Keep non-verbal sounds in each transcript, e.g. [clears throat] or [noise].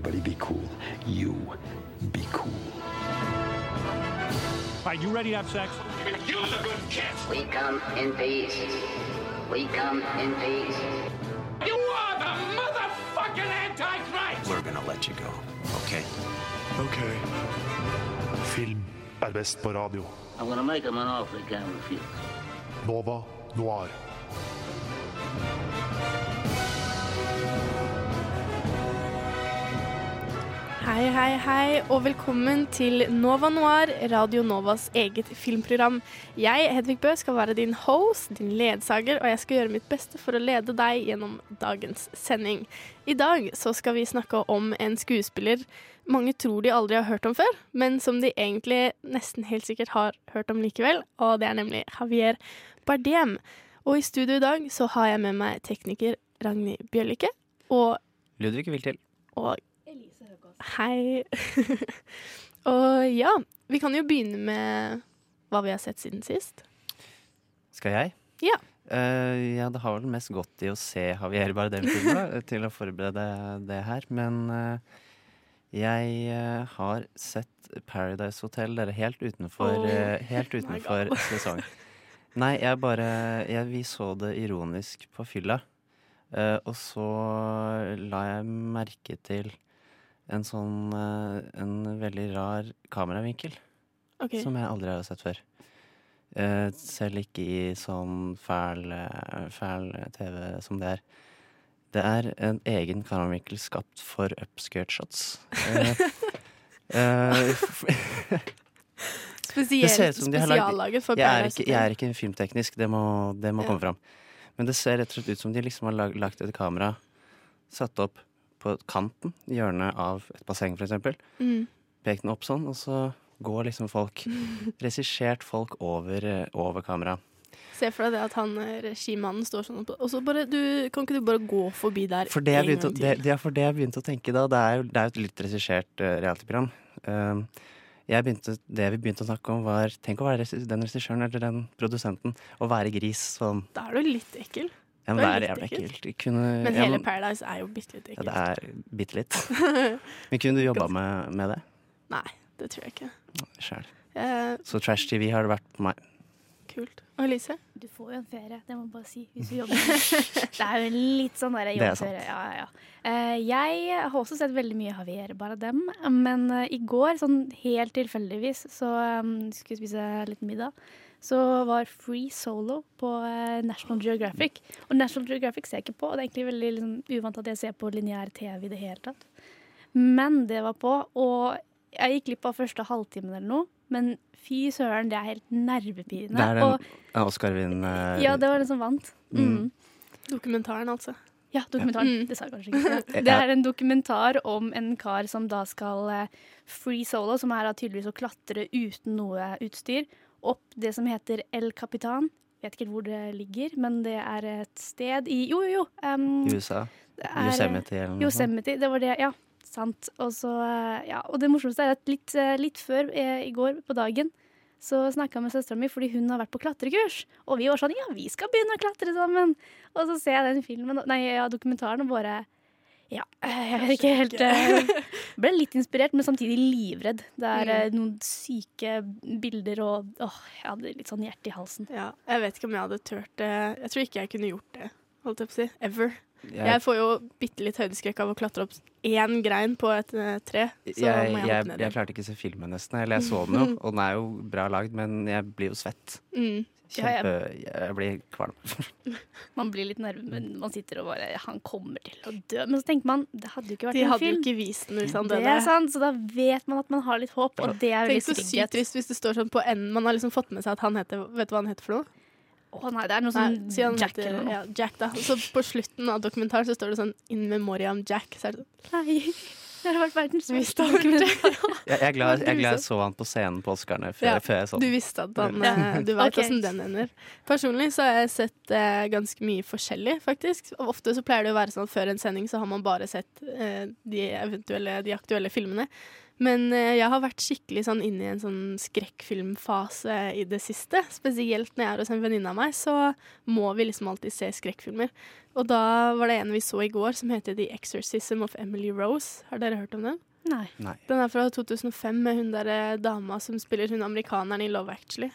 Everybody be cool. You be cool. All right, you ready to have sex? You're the good kid. We come in peace. We come in peace. You are the motherfucking Antichrist! We're gonna let you go, okay? Ok. Film er best på radio. I'm gonna make him an offer he can't refuse. Nova Noir. Hei, hei, hei, og velkommen til Nova Noir, Radio Novas eget filmprogram. Jeg, Hedvig Bø, skal være din host, din ledsager, og jeg skal gjøre mitt beste for å lede deg gjennom dagens sending. I dag så skal vi snakke om en skuespiller mange tror de aldri har hørt om før, men som de egentlig nesten helt sikkert har hørt om likevel, og det er nemlig Javier Bardem. Og i studio i dag så har jeg med meg tekniker Ragnhild Bjørlikke og Ludvig vil til. og Hei. [laughs] og ja, vi kan jo begynne med hva vi har sett siden sist. Skal jeg? Ja. Uh, ja, det har vel mest gått i å se Javier Bardem-filmer da, [laughs] til å forberede det her. Men uh, jeg uh, har sett Paradise Hotel, dere, helt utenfor, Oh helt [laughs] utenfor sesong. Nei, jeg bare jeg, Vi så det ironisk på fylla. Og så la jeg merke til en sånn eh, En veldig rar kameravinkel. okay. Som jeg aldri har sett før. Eh, selv ikke i sånn fæl, eh, fæl TV som det er. Det er en egen kameravinkel skapt for upskirt shots. [laughs] [laughs] Spesielt, spesiallaget for er Paradise ikke, jeg er ikke filmteknisk, det må, det må Ja. komme fram. Men det ser rett og slett ut som de liksom har lag, lagt et kamera satt opp på kanten, hjørnet av et basseng eksempel. Mm. Pek den opp sånn, og så går liksom folk [laughs] Regissert folk over, eh, over kamera. Se for deg det at han eh, regimannen står sånn og så bare du, Kan ikke du bare gå forbi der For det jeg begynte, det, det for det jeg begynte å tenke da. Det er jo, det er et litt regissert uh, realityprogram. Um, begynte, det vi begynte å snakke om, var Tenk å være den regissøren eller den produsenten og være gris. Sånn. Da er du litt ekkel. Ja, men Det det er jævlig ekkelt. Kunne, Men hele Paradise er jo bitte litt Ja, ekkelt. det er bitte litt. [laughs] Men kunne du jobba med, med det Nei, det tror jeg ikke. Sjæl. Eh, Så Trash TV har det vært på meg. kult. Og Elise? Du får jo en ferie, det må jeg bare si. Hvis du jobber. [laughs] det er jo litt sånn der Det er sant. jobbferie. Ja, ja, ja. Eh, jeg har også sett veldig mye Javier Bardem, men eh, i går, sånn helt tilfeldigvis, så um, skulle vi spise litt middag. Så var Free Solo på eh, National Geographic. Og National Geographic ser jeg ikke på, og det er egentlig veldig liksom, uvant at jeg ser på lineær TV i det hele tatt. Men det var på, og jeg gikk glipp av første halvtimen eller noe. Men fy søren, det er helt nervepirrende. Det er den Oscar-vinn... uh, ja, det var den som vant. Mm. Mm. Dokumentaren, altså. Ja, dokumentaren. Mm. Det sa jeg kanskje ikke. [laughs] Det er en dokumentar om en kar som da skal eh, free solo, som er da tydeligvis å klatre uten noe utstyr, opp det som heter El Capitan. Vet ikke hvor det ligger, men det er et sted i Jo, jo, jo. Um, USA. er- Yosemite eller noe. Yosemite, det var det, ja. Sant. Og, så, eh, ja, og det morsomste er at litt, eh, litt før eh, i går på dagen så snakka jeg med søstera mi fordi hun har vært på klatrekurs. Og vi var sånn ja, vi skal begynne å klatre sammen. Og så ser jeg den filmen, nei, ja, dokumentaren og bare ja, eh, jeg vet ikke helt uh, [laughs] Ble litt inspirert, men samtidig livredd. Det er eh, noen syke bilder og åh, jeg hadde litt sånn hjerte i halsen. Ja, jeg vet ikke om jeg hadde turt det. Jeg tror ikke jeg kunne gjort det. Holdt jeg på å si. Ever. Jeg- Jeg får jo bitte litt høydeskrekk av å klatre opp én grein på et tre. Så jeg, må jeg jeg, ned jeg klarte ikke å se filmen nesten. Eller jeg så den jo, [laughs] og den er jo bra lagd, men jeg blir jo svett. Mm. Kjempe, jeg blir kvalm. [laughs] Man blir litt nervøs, men man sitter og bare Han kommer til å dø. Men så tenker man, det hadde jo ikke vært De en hadde jo ikke vist den hvis han Det er sant, så da vet man at man har litt håp, og det er Tenk veldig så sykt trist hvis det står sånn på enden. Man har liksom fått med seg at han heter Vet du hva han heter for noe? Å nei, det er noe sånn Jack heter, eller noe. ja, Jack, da. Og så på slutten av dokumentaren så står det sånn In memoriam Jack. Så er det sånn Nei, det hadde vært verdens beste dokumentar. [laughs] Jeg, jeg, er glad, jeg glad jeg så han på scenen på Oscarene før, Ja, før jeg så Du visste at han Ja. eh, [laughs] Du veit Ok. åssen den ender. Personlig så har jeg sett eh, ganske mye forskjellig, faktisk. Og ofte så pleier det å være sånn at før en sending så har man bare sett eh, de eventuelle, de aktuelle filmene. Men eh, jeg har vært skikkelig sånn inne i en sånn skrekkfilmfase i det siste. Spesielt når jeg er hos en venninne av meg, så må vi liksom alltid se skrekkfilmer. Og da var det en vi så i går som heter The Exorcism of Emily Rose. Har dere hørt om den? Nei. Nei. Den er fra 2005 med hun der eh, dama som spiller hun amerikaneren i Love Actually.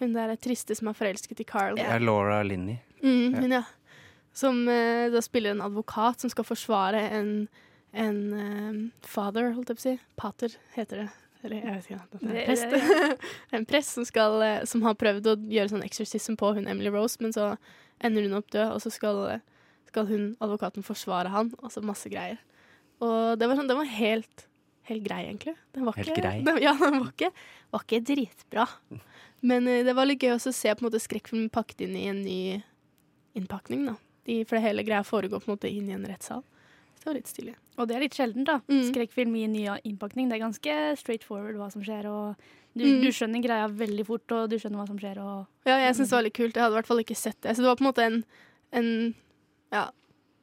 Hun der triste som er forelsket i Carl. Ja, Laura Linney. Mm, hun, ja. Som eh, da spiller en advokat som skal forsvare en, en eh, father, holdt jeg på å si. Pater heter det. Eller jeg vet ikke. Det er Det- en prest. [laughs] en prest som, skal, eh, som har prøvd å gjøre sånn exorcism på hun Emily Rose, men så ender hun opp død, og så skal, skal hun, advokaten, forsvare han, og så masse greier. Og det var, sånn, den var helt, helt grei, egentlig. Den var Helt ikke, grei? Den, [laughs] ja, den var ikke, var ikke dritbra. Men eh, det var litt gøy også å se på en måte skrekkfilmen pakket inn i en ny innpakning. da. De, for det hele greia foregår på en måte inn i en rettssal. Det var litt stilig. Og det er litt sjeldent, da. Mm. Skrekkfilm i ny innpakning. Det er ganske straight forward hva som skjer. Og du, Mm. du skjønner greia veldig fort, og du skjønner hva som skjer. Og Ja, jeg syns det var litt kult. Jeg hadde i hvert fall ikke sett det. Så det var på en måte en, en Ja,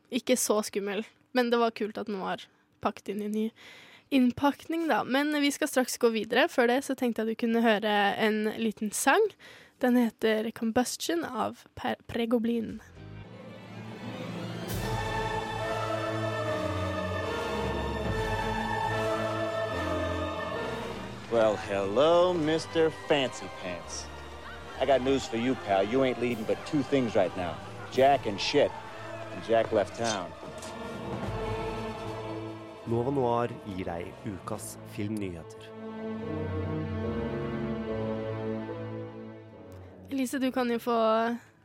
ikke så skummel, men det var kult at den var pakket inn i ny innpakning, da. Men vi skal straks gå videre. Før det så tenkte jeg at du kunne høre en liten sang. Den heter 'Combustion' av Per Pregoblin. Well, hello, Mr. Fancy Pants. I got news for you, pal. You ain't leading but two things right now Jack and shit. And Jack left town. Nova Noir gir deg ukas filmnyheter. Elise, du kan jo få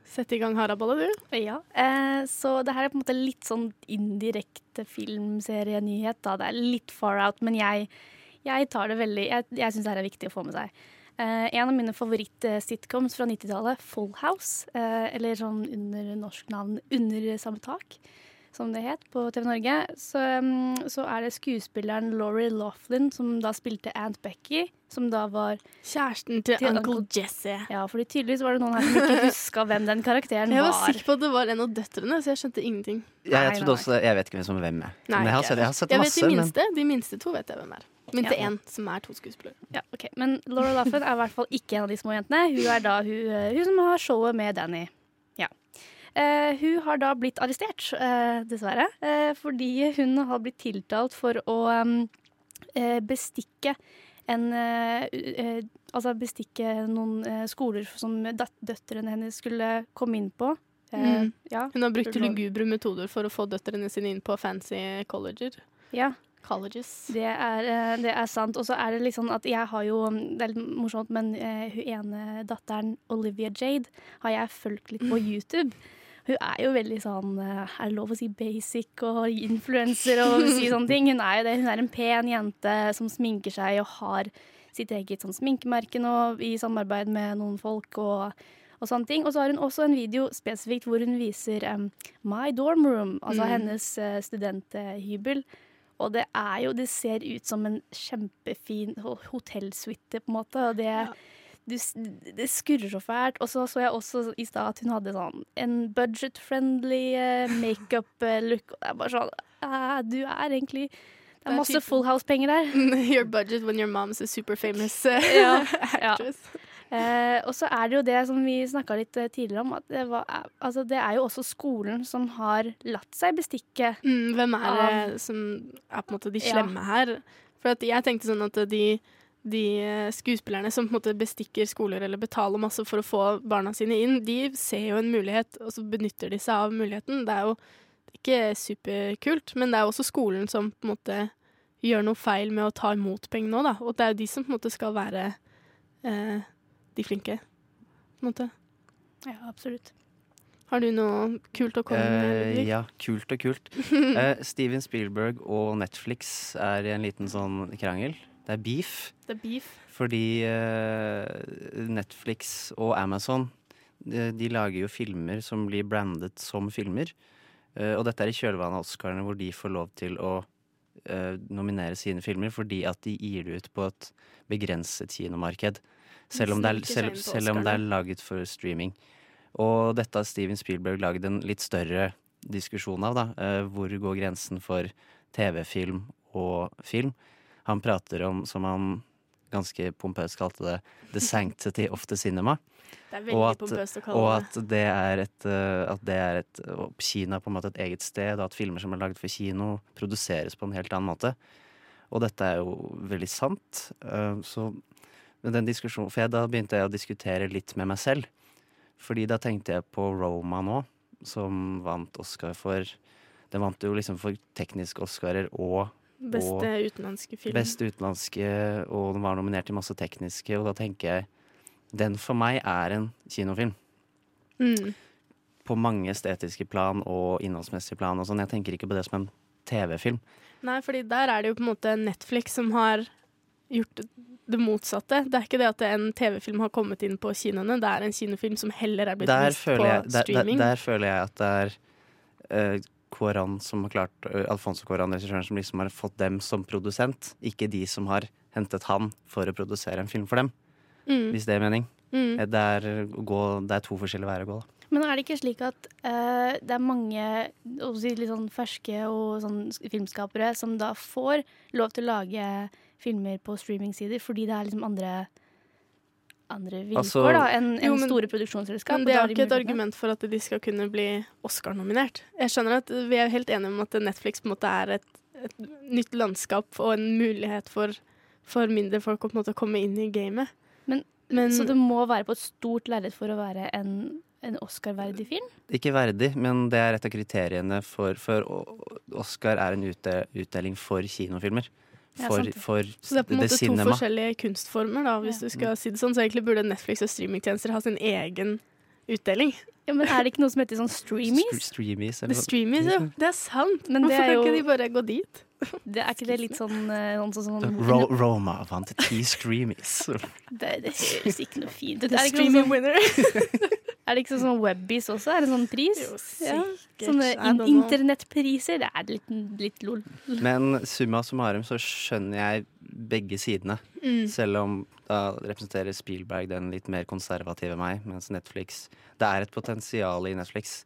sette i gang haraballet, du. ja. Eh, så det her er på en måte litt sånn indirekte filmserienyhet. da. Det er litt far out, men jeg, jeg tar det veldig Jeg, jeg syns det her er viktig å få med seg. Uh, en av mine favoritt-sitcoms fra 90-tallet, Full House, uh, eller sånn under norsk navn Under samme tak, som det het på TV Norge, så, um, så er det skuespilleren Laurie Laughlin som da spilte Aunt Becky, som da var Kjæresten til, Til Uncle Uncle- Jesse. Ja, fordi tydeligvis var det noen her som ikke [laughs] huska hvem den karakteren var. Jeg var sikker på at det var en av døtrene, så jeg skjønte ingenting. Ja, jeg Nei, trodde nei, også Jeg vet ikke hvem som er hvem er. Nei, Men jeg har sett, jeg har sett Jeg vet de de men minste. De minste to vet jeg hvem er. Minste til én, som er to skuespillere. Ja, ok. Men Laura Laffen er i hvert fall ikke en av de små jentene. Hun er da hun, eh, hun som har showet med Danny. Ja. Uh, hun har da blitt arrestert, uh, dessverre, uh, fordi hun har blitt tiltalt for å um, bestikke en Altså bestikke noen skoler som døt døtrene hennes skulle komme inn på. Eh, Mm. ja. Hun har brukt lugubre metoder for å få døtrene sine inn på fancy colleger. ja. Colleges. Det er, eh, det er sant. Og så er det litt sånn at jeg har jo Det er litt morsomt, men eh, hun ene datteren, Olivia Jade, har jeg fulgt litt på YouTube. Hun er jo veldig sånn eh, Er det lov å si basic og influenser og si sånne ting? Hun er jo det. Hun er en pen jente som sminker seg og har sitt eget sånn sminkemerke nå i samarbeid med noen folk og, og sånne ting. Og så har hun også en video spesifikt hvor hun viser um, My Dorm Room, altså Mm. hennes uh, studenthybel. Og det er jo Det ser ut som en kjempefin ho- hotellsuite, på en måte. Og det, du, det skurrer så fælt. Og så så jeg også i stad at hun hadde sånn en budget-friendly uh, makeup-look. Og det er bare sånn eh, Du er egentlig Det er masse Full House-penger der. [laughs] Your budget when your mom's a super famous uh, Ja, [laughs] ja. actress. Eh, og så er det jo det som vi snakka litt eh, tidligere om, at det, var, altså det er jo også skolen som har latt seg bestikke. Mm, hvem er Av- det som er på en måte de Ja. slemme her? For at jeg tenkte sånn at de, de eh, skuespillerne som på en måte bestikker skoler eller betaler masse for å få barna sine inn, de ser jo en mulighet, og så benytter de seg av muligheten. Det er jo ikke superkult, men det er jo også skolen som på en måte gjør noe feil med å ta imot pengene òg, da. Og det er jo de som på en måte skal være eh, de flinke, på en måte. Ja, absolutt. Har du noe kult å komme med? Uh, ja, kult og kult. Uh, [laughs] Steven Spielberg og Netflix er i en liten sånn krangel. Det er beef. Det er beef. Fordi uh, Netflix og Amazon de, de lager jo filmer som blir brandet som filmer. Eh, og dette er i kjølvannet av Oscarene, hvor de får lov til å eh, nominere sine filmer fordi at de gir det ut på et begrenset kinomarked. Selv om, det er, selv, selv om det er laget for streaming. Og dette har Steven Spielberg laget en litt større diskusjon av. da. Eh, hvor går grensen for TV-film og film? Han prater om, som han ganske pompøst kalte det, the sanctity of the cinema. Det er Og veldig at, pompøst å kalle det. at det er et, eh, at det er et Kina er på en måte et eget sted, og at filmer som er laget for kino, produseres på en helt annen måte. Og dette er jo veldig sant. eh, Så den diskusjonen For jeg, da begynte jeg å diskutere litt med meg selv. Fordi da tenkte jeg på Roma nå, som vant Oscar for Den vant jo liksom for tekniske Oscarer og Beste utenlandske film. Beste utenlandske, og den var nominert til masse tekniske, og da tenker jeg Den for meg er en kinofilm. Mm. På mange estetiske plan og innholdsmessige plan og sånn. Jeg tenker ikke på det som en TV-film. Nei, fordi der er det jo på en måte Netflix som har gjort det- motsatte. Det er ikke det at en TV-film har kommet inn på kinoene, det er en kinofilm som heller er blitt Der vist føler, på jeg, der, der, streaming. der føler jeg at det er uh, som har klart uh, Alfonso Koran, regissøren, som liksom har fått dem som produsent. Ikke de som har hentet han for å produsere en film for dem. Mm. Hvis det er mening. Mm. Eh, Det, er, gå, det er to forskjellige veier å gå, da. Men er det ikke slik at uh, det er mange si, litt sånn ferske og sånn filmskapere som da får lov til å lage filmer på streamingsider fordi det er liksom andre andre vilkår Altså- da, enn Jo, men- store produksjonsselskap. Men det er ikke et argument for at de skal kunne bli Oscar-nominert. Jeg skjønner at Vi er helt enige om at Netflix på en måte er et, et nytt landskap og en mulighet for, for mindre folk å på en måte komme inn i gamet. Men, Men- så det må være på et stort lerret for å være en, en Oscar-verdig film? Ikke verdig, men det er et av kriteriene for, for Oscar er en utdeling for kinofilmer. Ja, For, det. for Så det er på en måte to forskjellige kunstformer, da, hvis du skal si det sånn. Så egentlig burde Netflix og streamingtjenester ha sin egen utdeling. Ja, men Er det ikke noe som heter sånn streamies? St Streamies, eller streamies, jo. Det er sant. Men det Hvorfor er kan ikke de bare gå dit? Det er ikke det litt sånn, eh, sånn, sånn, sånn Ro Roma vant ti streamies. det, det høres ikke noe fint ut. The Er streaming sånn, winner. [laughs] er det ikke sånn Webbies også? Er det sånn pris? Jo, Ja, sikkert. Sånne in internettpriser. Det er litt, litt lol. Men summa summarum så skjønner jeg begge sidene. Mm. Selv om da representerer Spielberg den litt mer konservative meg, mens Netflix Det er et potensial i Netflix,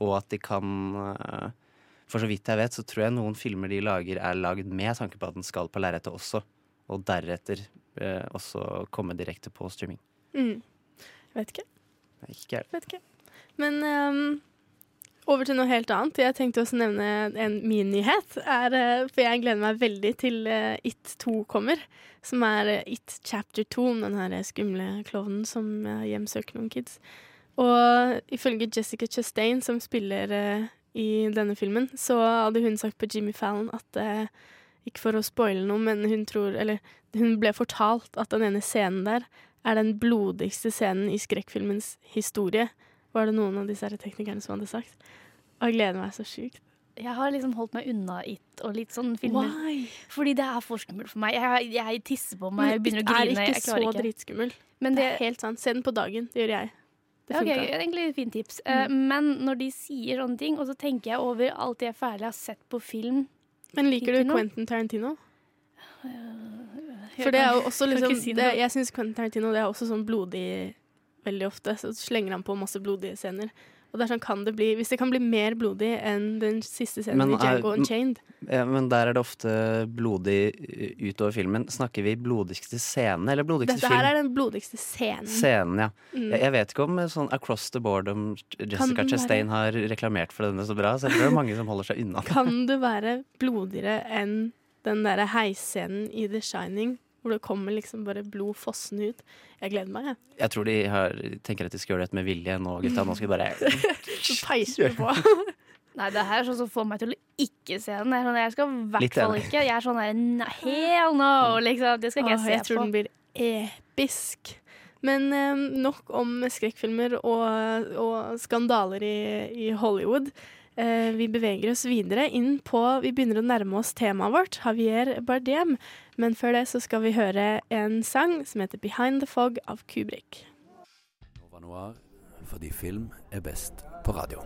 og at de kan eh, For så vidt jeg vet, så tror jeg noen filmer de lager, er lagd med tanke på at den skal på lerretet også, og deretter eh, også komme direkte på streaming. Mm. Jeg vet ikke. Ikke jeg. Vet ikke. Men um, over til noe helt annet. Jeg tenkte også nevne en mininyhet. Er, eh, for jeg gleder meg veldig til uh, It 2 kommer. Som er eh, It Chapter 2, om den her skumle klovnen som uh, hjemsøker noen kids. Og ifølge Jessica Chastain, som spiller uh, i denne filmen, så hadde hun sagt på Jimmy Fallon at Ikke for å spoile noe, men hun tror Eller hun ble fortalt at den ene scenen der er den blodigste scenen i skrekkfilmens historie, var det noen av disse teknikerne som hadde sagt. Og jeg gleder meg så sjukt. Jeg har liksom holdt meg unna It og litt sånn filmer. Why? Fordi det er for skummelt for meg. Jeg, jeg tisser på meg, jeg begynner å grine. det er ikke så dritskummel. Men Det det, er helt sant. Se den på dagen. Det gjør jeg. Det okay, egentlig et fint tips. Eh, men når de sier sånne ting, og så tenker jeg over alt det jeg ferdig har sett på film Men liker du Quentin Tarantino? For det er jo også liksom si det. Jeg syns Quentin Tarantino det er også sånn blodig veldig ofte. Så slenger han på masse blodige scener. Og det er sånn kan det bli Hvis det kan bli mer blodig enn den siste scenen Men i Django Unchained Ja, men der er det ofte blodig utover filmen. Snakker vi blodigste scene eller blodigste Dette film? her er den blodigste scenen. Scenen, ja. Mm. Jeg, jeg vet ikke om eh, sånn across the board om Jessica den Chastain har reklamert for denne så bra, så jeg tror det er mange som holder seg unna. [laughs] Kan det være blodigere enn den derre heisscenen i The Shining, hvor det kommer liksom bare blod fossende ut? Jeg gleder meg, jeg. Jeg tror de har, tenker at de skal gjøre dette med vilje nå, gutta. Nå skal vi bare [laughs] Så peiser vi på. [laughs] Nei, det her er sånn som får meg til å ikke se den. Er sånn, jeg skal i Litt hvert fall ikke. Jeg er sånn der, hell no! Liksom, det skal ikke Åh, jeg jeg tror på. den blir episk. Men eh, nok om skrekkfilmer og, og skandaler i, i Hollywood. Eh, vi beveger oss videre inn på Vi begynner å nærme oss temaet vårt, Javier Bardem. Men før det så skal vi høre en sang som heter 'Behind the Fog' av Kubrick. Nova Noir, fordi film er best på radio.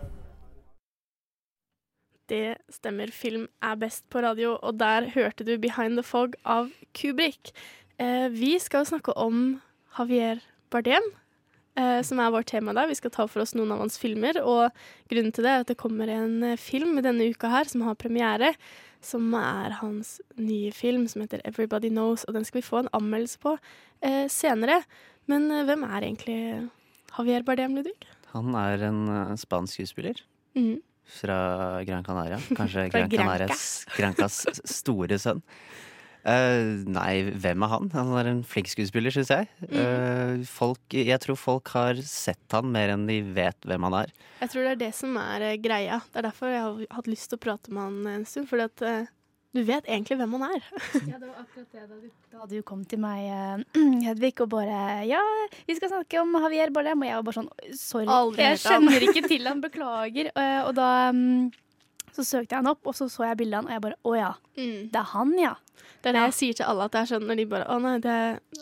Det stemmer, film er best på radio, og der hørte du 'Behind the Fog' av Kubrick. Eh, vi skal snakke om Javier Bardem. Eh, som er vårt tema da. Vi skal ta for oss noen av hans filmer, og grunnen til det er at det kommer en eh, film denne uka her som har premiere, som er hans nye film som heter 'Everybody Knows', og den skal vi få en anmeldelse på eh, senere. Men eh, hvem er egentlig Javier Bardem, Ludvig? Han er en eh, spansk skuespiller Mm. fra Gran Canaria. [laughs] Kanskje Gran Granca. Canarias, Grancas store sønn. Eh, nei, hvem er han? Han er en flink skuespiller, syns jeg. Mm. Uh, folk, jeg tror folk har sett han mer enn de vet hvem han er. Jeg tror det er det som er uh, greia. Det er derfor jeg har hatt lyst til å prate med han en stund. Fordi at du vet egentlig hvem han er. [laughs] Ja, det var akkurat det. Da du, da du kom til meg, [clears throat] Hedvig, og bare Ja, vi skal snakke om Javier Bardem. Og jeg var bare sånn Sorry, Aldri jeg kjenner ikke til han, beklager. Og da mm, så søkte jeg han opp, og så så jeg bildet han, og jeg bare Å ja, Mm. det er han, ja. Det er det Ja. jeg sier til alle, at det er sånn når de bare Å nei, det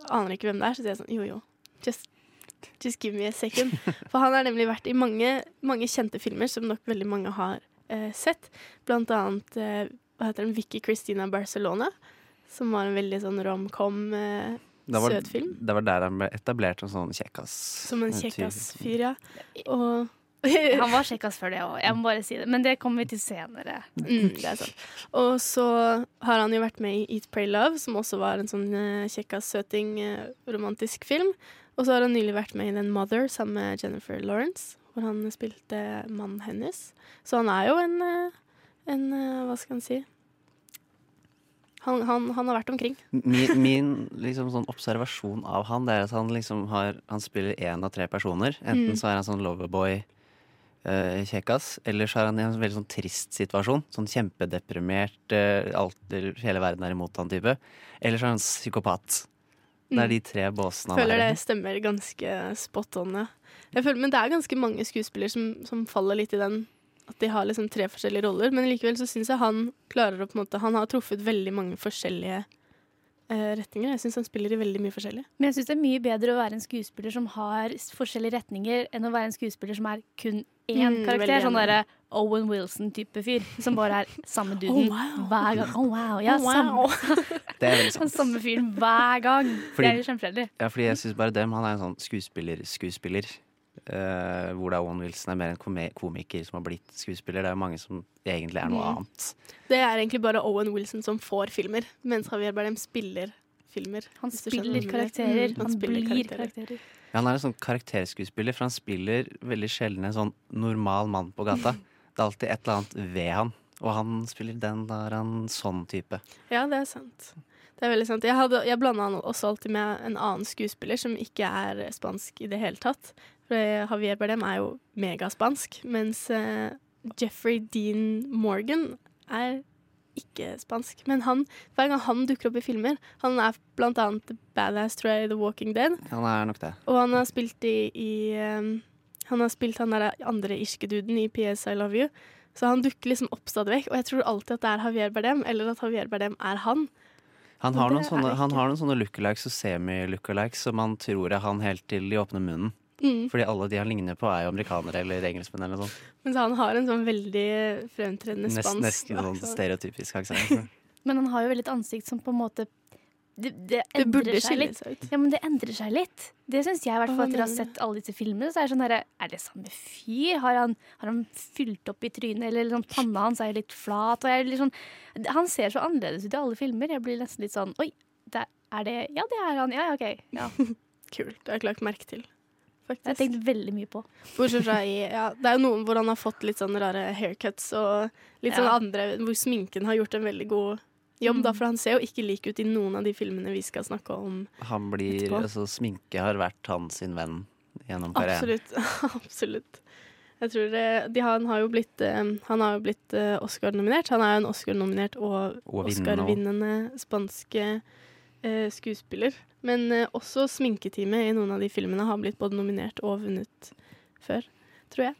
aner ikke hvem det er. Så sier jeg sånn jo jo, just, just give me a second. [laughs] For han har nemlig vært i mange, mange kjente filmer som nok veldig mange har eh, sett. Blant annet eh, hva heter den, Vicky Christina Barcelona. Som var en veldig sånn rom-com, eh, Det var, søt film. det var der han ble etablert som sånn kjekkas. Som en kjekkas-fyr, ja. Og [laughs] Han var kjekkas før det òg, jeg må bare si det. Men det kommer vi til senere. Mm, det er sant. Og så har han jo vært med i Eat, Pray, Love, som også var en sånn uh, kjekkas, søting, eh, romantisk film. Og så har han nylig vært med i Den Mother sammen med Jennifer Lawrence, hvor han spilte mannen hennes. Så han er jo en, eh, en eh, Hva skal han si? Han, han, han har vært omkring. Min, min liksom sånn observasjon av han Det er at han liksom har Han spiller én av tre personer. Enten Mm. så er han sånn loverboy, eh, kjekkas, eller så er han i en veldig sånn trist situasjon. Sånn kjempedeprimert, uh, alt, hele verden er imot han type. Eller så er han psykopat. Det er Mm. de tre båsene han Føler er i. det stemmer ganske spot on, ja. Jeg føler, men det er ganske mange skuespillere som, som faller litt i den at de har liksom tre forskjellige roller. Men likevel så syns jeg han klarer å på en måte Han har truffet veldig mange forskjellige retninger. Jeg syns han spiller i veldig mye forskjellig. Men jeg syns det er mye bedre å være en skuespiller som har forskjellige retninger, enn å være en skuespiller som er kun én Mm, karakter. Sånn derre Owen Wilson-type fyr, som bare er samme [laughs] duden Oh, wow. hver gang. Oh, wow. Ja, Oh, wow. [laughs] Det er samme, sant. [laughs] samme fyren hver gang. Fordi- det er jo kjempekjedelig. Ja, fordi jeg syns bare dem Han er en sånn skuespiller-skuespiller. Eh, hvor da Owen Wilson er mer en komiker som har blitt skuespiller. Det er jo mange som egentlig er noe Mm. annet. Det er egentlig bare Owen Wilson som får filmer, mens Javier Bardem spiller filmer. Han spiller mener. karakterer. Mm, Han spiller blir karakterer. karakterer. Ja, han er en sånn karakterskuespiller, for han spiller veldig sjelden en sånn normal mann på gata. [laughs] Det er alltid et eller annet ved han. Og han spiller den, da er han sånn type. Ja, det er sant. Det er veldig sant. Jeg, hadde- jeg blanda han også alltid med en annen skuespiller som ikke er spansk i det hele tatt. For Javier Bardem er jo megaspansk, mens uh, Jeffrey Dean Morgan er ikke spansk. Men han, hver gang han dukker opp i filmer Han er blant annet Badass, tror jeg, i The Walking Dead. Han er nok det. Og han har spilt i, i um, Han har spilt han der andre irske duden i PS I Love You. Så han dukker liksom opp stadig vekk. Og jeg tror alltid at det er Javier Bardem, eller at Javier Bardem er han. Han har, noen sånne, han har noen sånne lookalikes og semi-lookalikes som man tror er han helt til de åpner munnen. Mm. Fordi alle de han ligner på, er jo amerikanere eller engelskmenn eller sånn. Mens han har en sånn veldig fremtredende Nest, spansk nesten sånn stereotypisk aksent. [laughs] Men han har jo veldig et ansikt som på en måte Det, det Det burde seg litt. seg ut. Ja, men det endrer seg litt. Det syns jeg, i hvert fall etter å ha sett alle disse filmene. Så er det sånn her, Er det samme fyr? Har han, har han fylt opp i trynet? Eller liksom, panna hans er litt flat? Og er litt sånn, han ser så annerledes ut i alle filmer. Jeg blir nesten litt sånn Oi, det, er det Ja, det er han. Ja, ja, OK. Ja. [laughs] Kult. Det har jeg ikke lagt merke til. Det har jeg Faktisk. tenkt veldig mye på. Bortsett fra i ja, Det er jo noen hvor han har fått litt sånn rare haircuts, og litt sånn Ja. andre hvor sminken har gjort en veldig god jobb, da, Mm. for han ser jo ikke lik ut i noen av de filmene vi skal snakke om. Han blir, Etterpå. altså Sminke har vært hans sin venn gjennom karrieren. Absolutt. [laughs] Absolutt. Jeg tror det, de, han har jo blitt, eh, han har jo blitt eh, Oscar-nominert. Han er jo en Oscar-nominert og, Og Oscar-vinnende spanske eh, skuespiller. Men eh, også sminketeamet i noen av de filmene har blitt både nominert og vunnet før, tror jeg.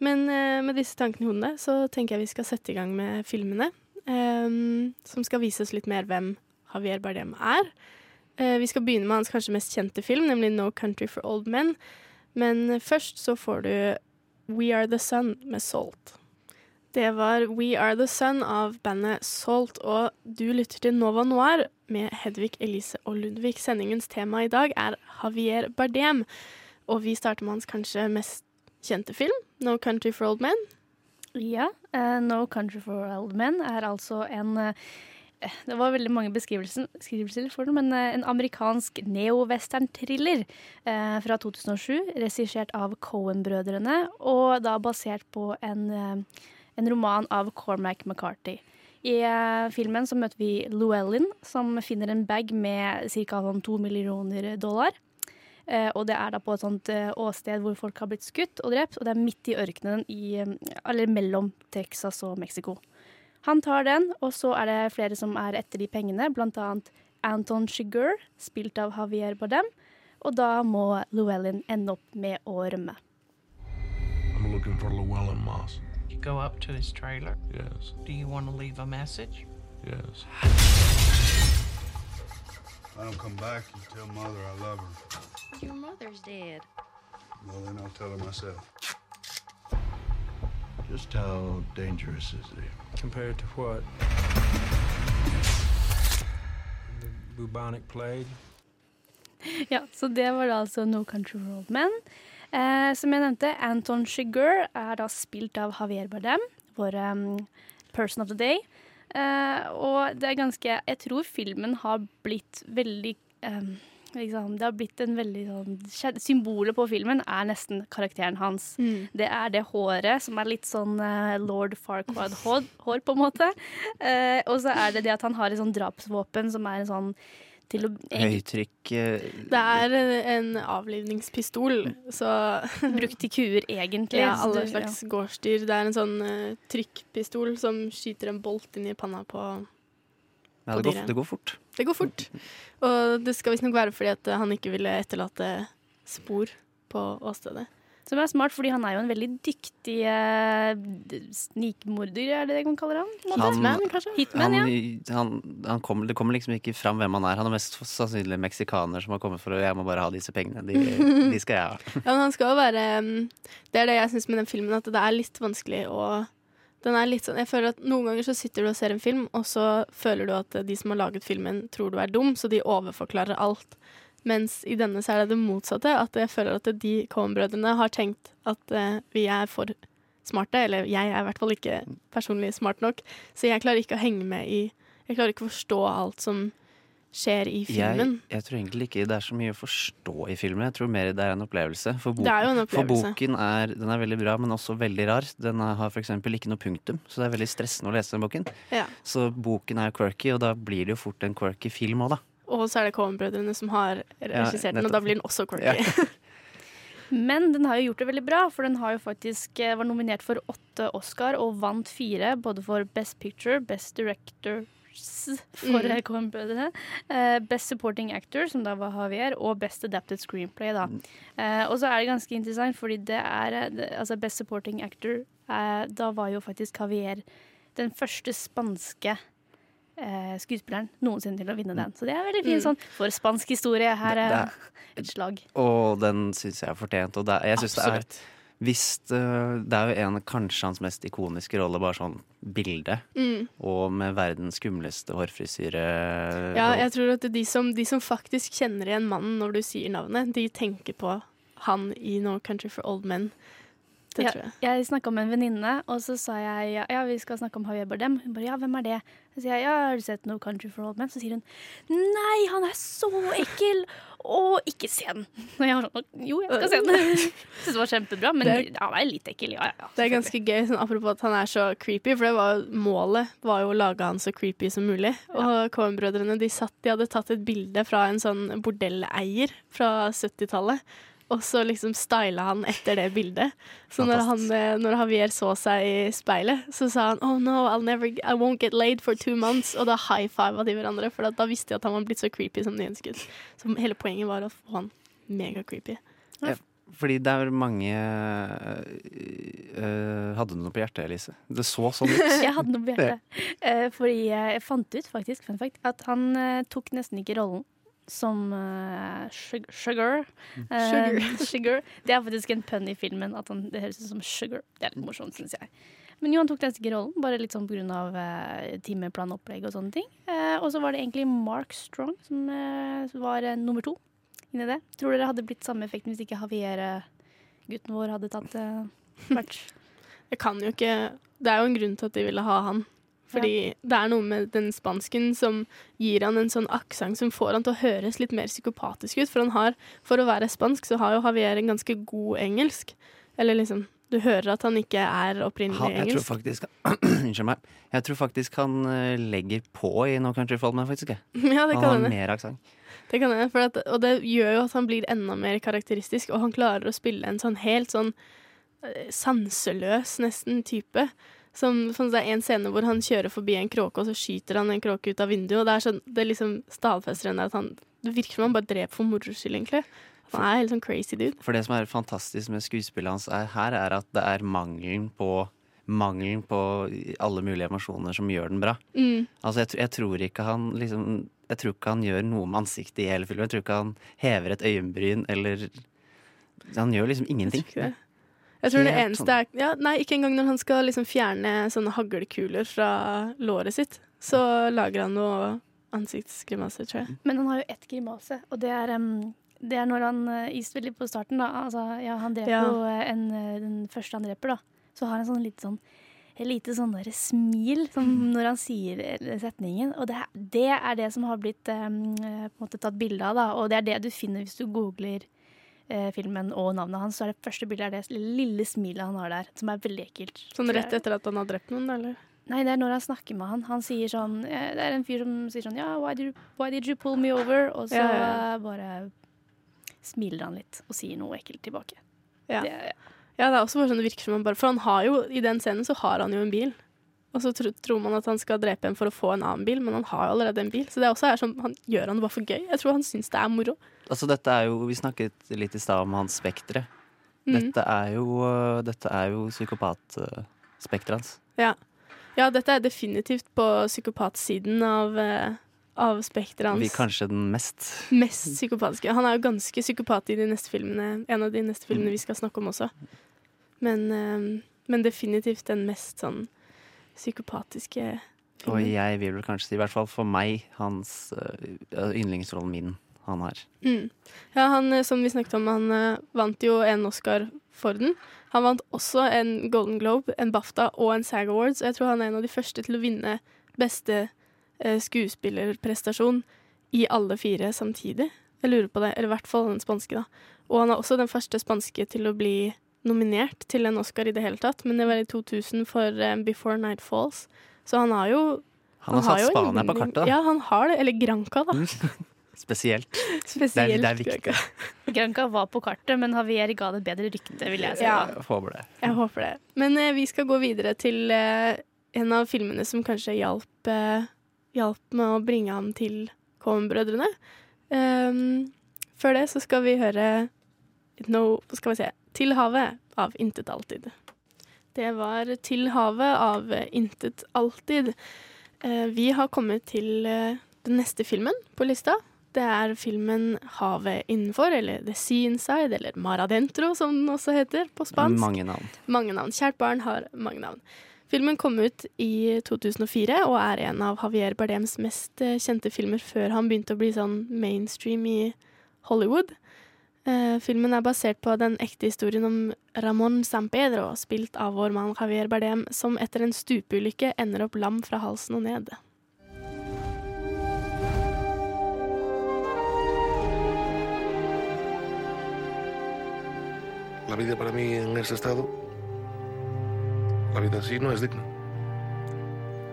Men eh, med disse tankene i hodet så tenker jeg vi skal sette i gang med filmene. eh, som skal vise oss litt mer hvem Javier Bardem er. Eh, vi skal begynne med hans kanskje mest kjente film, nemlig No Country for Old Men. Men først så får du We Are The Sun med Salt. Det var We Are The Sun av bandet Salt, og du lytter til Nova Noir med Hedvig, Elise og Ludvig. Sendingens tema i dag er Javier Bardem. og vi starter med hans kanskje mest kjente film, 'No Country for Old Men'. Ja. uh, No Country for Old Men er altså en uh, Det var veldig mange beskrivelser, for den, men en amerikansk neo-western-thriller eh, fra 2007, regissert av Cohen-brødrene, og da basert på en, en roman av Cormac McCarthy. I eh, filmen så møter vi Llewellyn, som finner en bag med ca. Sånn to millioner dollar. Eh, og det er da på et sånt eh, åsted hvor folk har blitt skutt og drept, og det er midt i ørkenen i, eller mellom Texas og Mexico. Han tar den, og så er det flere som er etter de pengene, annet Anton Chigurh, spilt av Javier Bardem, og da må Llewellyn ende opp med å rømme. I'm looking Llewellyn Moss. You go up to his trailer. Yes, Do you want to leave a message? yes. I don't come back, you tell mother I love her. Your mother's dead. Well, then I'll tell her myself. Just how dangerous is he? Compared to what? The bubonic plague? [laughs] Ja, så det var da altså No Country for Old Men. Eh, som jeg nevnte, Anton Chigurh er da spilt av Javier Bardem, vår um, person of the day. Eh, og det er ganske Jeg tror filmen har blitt veldig um, liksom, Det har blitt en veldig sånn Symbolet på filmen er nesten karakteren hans. Det er det håret som er litt sånn uh, lord Farquaad-hår, hår, på en måte. Eh, og så er det det at han har et sånn drapsvåpen som er en sånn til å Høytrykk eh, Det er en avlivningspistol, så [laughs] Brukt til kuer, egentlig. Ja, alle slags slags gårdsdyr. Det er en sånn uh, trykkpistol som skyter en bolt inn i panna på Ja, på det går, dyret. det går fort. Det går fort. Og det skal visstnok være fordi at han ikke ville etterlate spor på åstedet. Som er smart, fordi han er jo en veldig dyktig eh, snikmorder, er det det man kaller ham? Han- kanskje? Hitman, han, ja. han, han kommer, det kommer liksom ikke fram hvem han er. Han er mest sannsynlig meksikaner som har kommet for å Jeg må bare ha disse pengene. De, de skal jeg ha. [laughs] Ja, men han skal jo være mm, Det er det jeg syns med den filmen, at det er litt vanskelig å den er litt sånn, jeg føler at Noen ganger så sitter du og ser en film, og så føler du at de som har laget filmen, tror du er dum, så de overforklarer alt. Mens i denne så er det det motsatte. At jeg føler at de Cohen-brødrene har tenkt at uh, vi er for smarte. Eller jeg er i hvert fall ikke personlig smart nok. Så jeg klarer ikke å henge med i Jeg klarer ikke å forstå alt som skjer i filmen. jeg tror egentlig ikke det er så mye å forstå i filmen. Jeg tror mer det er en opplevelse. For, Det er en for boken er, den er veldig bra, men også veldig rar. Den har f.eks. ikke noe punktum, så det er veldig stressende å lese den boken. Ja. Så boken er quirky, og da blir det jo fort en quirky film òg, da. Og så er det Cohen-brødrene som har regissert den, og da blir den også quirky. Ja. [laughs] Men den har jo gjort det veldig bra, for den har jo faktisk eh, var nominert for åtte Oscar og vant fire, både for Best Picture, Best Directors for Mm. mm. Coen-brødrene, eh, Best Supporting Actor, som da var Javier, og Best Adapted Screenplay, da. Eh, og så er det ganske interessant, fordi det er Altså, Best Supporting Actor, da var jo faktisk Javier den første spanske eh, skuespilleren noensinne til å vinne den. Så det er veldig fint Mm. sånn for spansk historie. Her Det- er et slag. Og den syns jeg er fortjent. Og det, er- jeg syns det er hvis det, det er jo en kanskje hans mest ikoniske rolle, bare sånn bilde. Mm. Og med verdens skumleste hårfrisyre. Ja, jeg tror at de som, de som faktisk kjenner igjen mannen når du sier navnet, de tenker på han i No Country for Old Men. Det ja, tror jeg. Jeg snakka med en venninne, og så sa jeg ja, ja, vi skal snakke om Javier Bardem. Hun bare ja, hvem er det? Så sier jeg ja, har du sett No Country for Old Men? Så sier hun nei, han er så ekkel! Og ikke se den. [laughs] Og jeg var sånn jo, jeg skal se den. [laughs] Syns det var kjempebra, men han er litt ekkel, ja ja. Det er ganske gøy, sånn, apropos at han er så creepy, for det var målet var jo å lage han så creepy som mulig. Og Cohen-brødrene de, de hadde tatt et bilde fra en sånn bordelleier fra 70-tallet. Og så liksom styla han etter det bildet. Så når, han, eh, når Javier så seg i speilet, så sa han Oh no, I'll never, I won't get laid for two months. Og da high fiva de hverandre, for da, visste de at han var blitt så creepy som de ønsket. Så hele poenget var å få han mega creepy. Ja, fordi det er mange øh, Hadde du noe på hjertet, Elise? Det så sånn ut. [laughs] Jeg hadde noe på hjertet. [laughs] Eh, fordi jeg fant ut faktisk, fun fact, at han tok nesten ikke rollen som uh, Sugar. Uh, [laughs] Sugar. Det er faktisk en pønn i filmen. At han, det høres ut som Sugar. Det er litt morsomt, syns jeg. Men jo, han tok den sikre rollen, bare litt sånn pga. Uh, timeplan, opplegg og sånne ting. Uh, og så var det egentlig Mark Strong som eh, var eh, nummer to inni det. Tror dere hadde blitt samme effekten hvis ikke Javier, gutten vår, hadde tatt uh, match? Det kan jo ikke Det er jo en grunn til at de ville ha han. Fordi det er noe med den spansken som gir han en sånn aksent som får han til å høres litt mer psykopatisk ut. For han har, for å være spansk, så har jo Javier en ganske god engelsk. Eller liksom Du hører at han ikke er opprinnelig ha, jeg tror faktisk [clears throat] Unnskyld meg. Jeg tror faktisk han eh, legger på i No Country for Old Men, faktisk. [laughs] Ja, det han har mer aksent. Det kan jeg, for at, og det gjør jo at han blir enda mer karakteristisk, og han klarer å spille en sånn helt sånn eh, sanseløs nesten type. Som, som det er en scene hvor han kjører forbi en kråke, og så skyter han en kråke ut av vinduet. Og det er sånn, det liksom stadfester henne at han Det virker som han bare dreper for moro skyld, egentlig. Han er helt sånn crazy dude. For det som er fantastisk med skuespillet hans er, her, er at det er mangelen på Mangelen på alle mulige emosjoner som gjør den bra. Mm. Altså, jeg, jeg tror ikke han liksom Jeg tror ikke han gjør noe med ansiktet i hele filmen. Jeg tror ikke han hever et øyenbryn eller Han gjør liksom ingenting. Jeg tror, ikke det. Jeg tror det eneste er ja, Nei, ikke engang når han skal liksom fjerne sånne haglkuler fra låret sitt. Så lager han noe ansiktsgrimase, tror jeg. Men han har jo ett grimase, og det er, um, det er når han uh, i på starten, da. Altså, ja, han dreper Ja. jo eh, en, eh, den første han dreper, da. Så har han sånn litt sånn et lite sånn der smil som når han sier eh, setningen. Og det, det er det som har blitt eh, på en måte tatt bilde av, da. Og det er det du finner hvis du googler eh, filmen og navnet hans. Så er det første bildet er det lille smilet han har der, som er veldig ekkelt. Sånn rett etter at han har drept noen, eller? Nei, det er når han snakker med han. Han sier sånn eh, Det er en fyr som sier sånn Ja, why did, you- why did you pull me over? Og så Ja, ja. ja. bare smiler han litt og sier noe ekkelt tilbake. Ja. Det, Ja, det er også bare sånn det virker som han bare For han har jo, i den scenen så har han jo en bil. Og så tro, tror man at han skal drepe en for å få en annen bil, men han har jo allerede en bil. Så det er også er sånn, han gjør han det bare for gøy. Jeg tror han syns det er moro. Altså, dette er jo Vi snakket litt i stad om hans spektre. Mm. Dette er jo, øh, dette er jo psykopatspekteret hans. Ja. ja, dette er definitivt på psykopatsiden av, eh, av spekteret Vi hans. kanskje den mest Mest psykopatiske. Han er jo ganske psykopat i de neste filmene, en av de neste filmene vi skal snakke om også. Men, eh, men definitivt den mest sånn psykopatiske Og jeg vil vel kanskje si, i hvert fall for meg, hans uh, yndlingsrollen min han har. Mm. Ja, han, eh, som vi snakket om, han uh, vant jo en Oscar for den. Han vant også en Golden Globe, en BAFTA og en SAG Awards. Og jeg tror han er en av de første til å vinne beste uh, skuespillerprestasjon i alle fire samtidig. Jeg lurer på det, eller i hvert fall den spanske, da. Og han er også den første spanske til å bli nominert til en Oscar i det hele tatt, men det var i 2000 for um, Before Night Falls. Så han har jo Han har satt Spania på kartet, da. Ja, han har det. Eller Granca, da. [laughs] Spesielt. Spesielt Det er, det er viktig. Granca. Granca var på kartet, men Havier ga det bedre rykte, vil jeg si. Ja. Jeg håper det. Jeg håper det. Men uh, vi skal gå videre til uh, en av filmene som kanskje hjalp, uh, hjalp med å bringe ham til Coen-brødrene. Um, før det så skal vi høre no, skal vi se, Til havet av Intet alltid. Det var Til havet av Intet alltid. Eh, vi har kommet til eh, den neste filmen på lista. Det er filmen Havet innenfor, eller The Sea Inside, eller 'Maradentro', som den også heter på spansk. Mange navn. Mange navn. Kjært barn har mange navn. Filmen kom ut i 2004 og er en av Javier Bardems mest eh, kjente filmer før han begynte å bli sånn mainstream i Hollywood. Eh, filmen er basert på den ekte historien om Ramón San Pedro, spilt av vår mann Javier Bardem, som etter en stupeulykke ender opp lam fra halsen og ned. La vida para mí en ese estado, la vida así no es digna.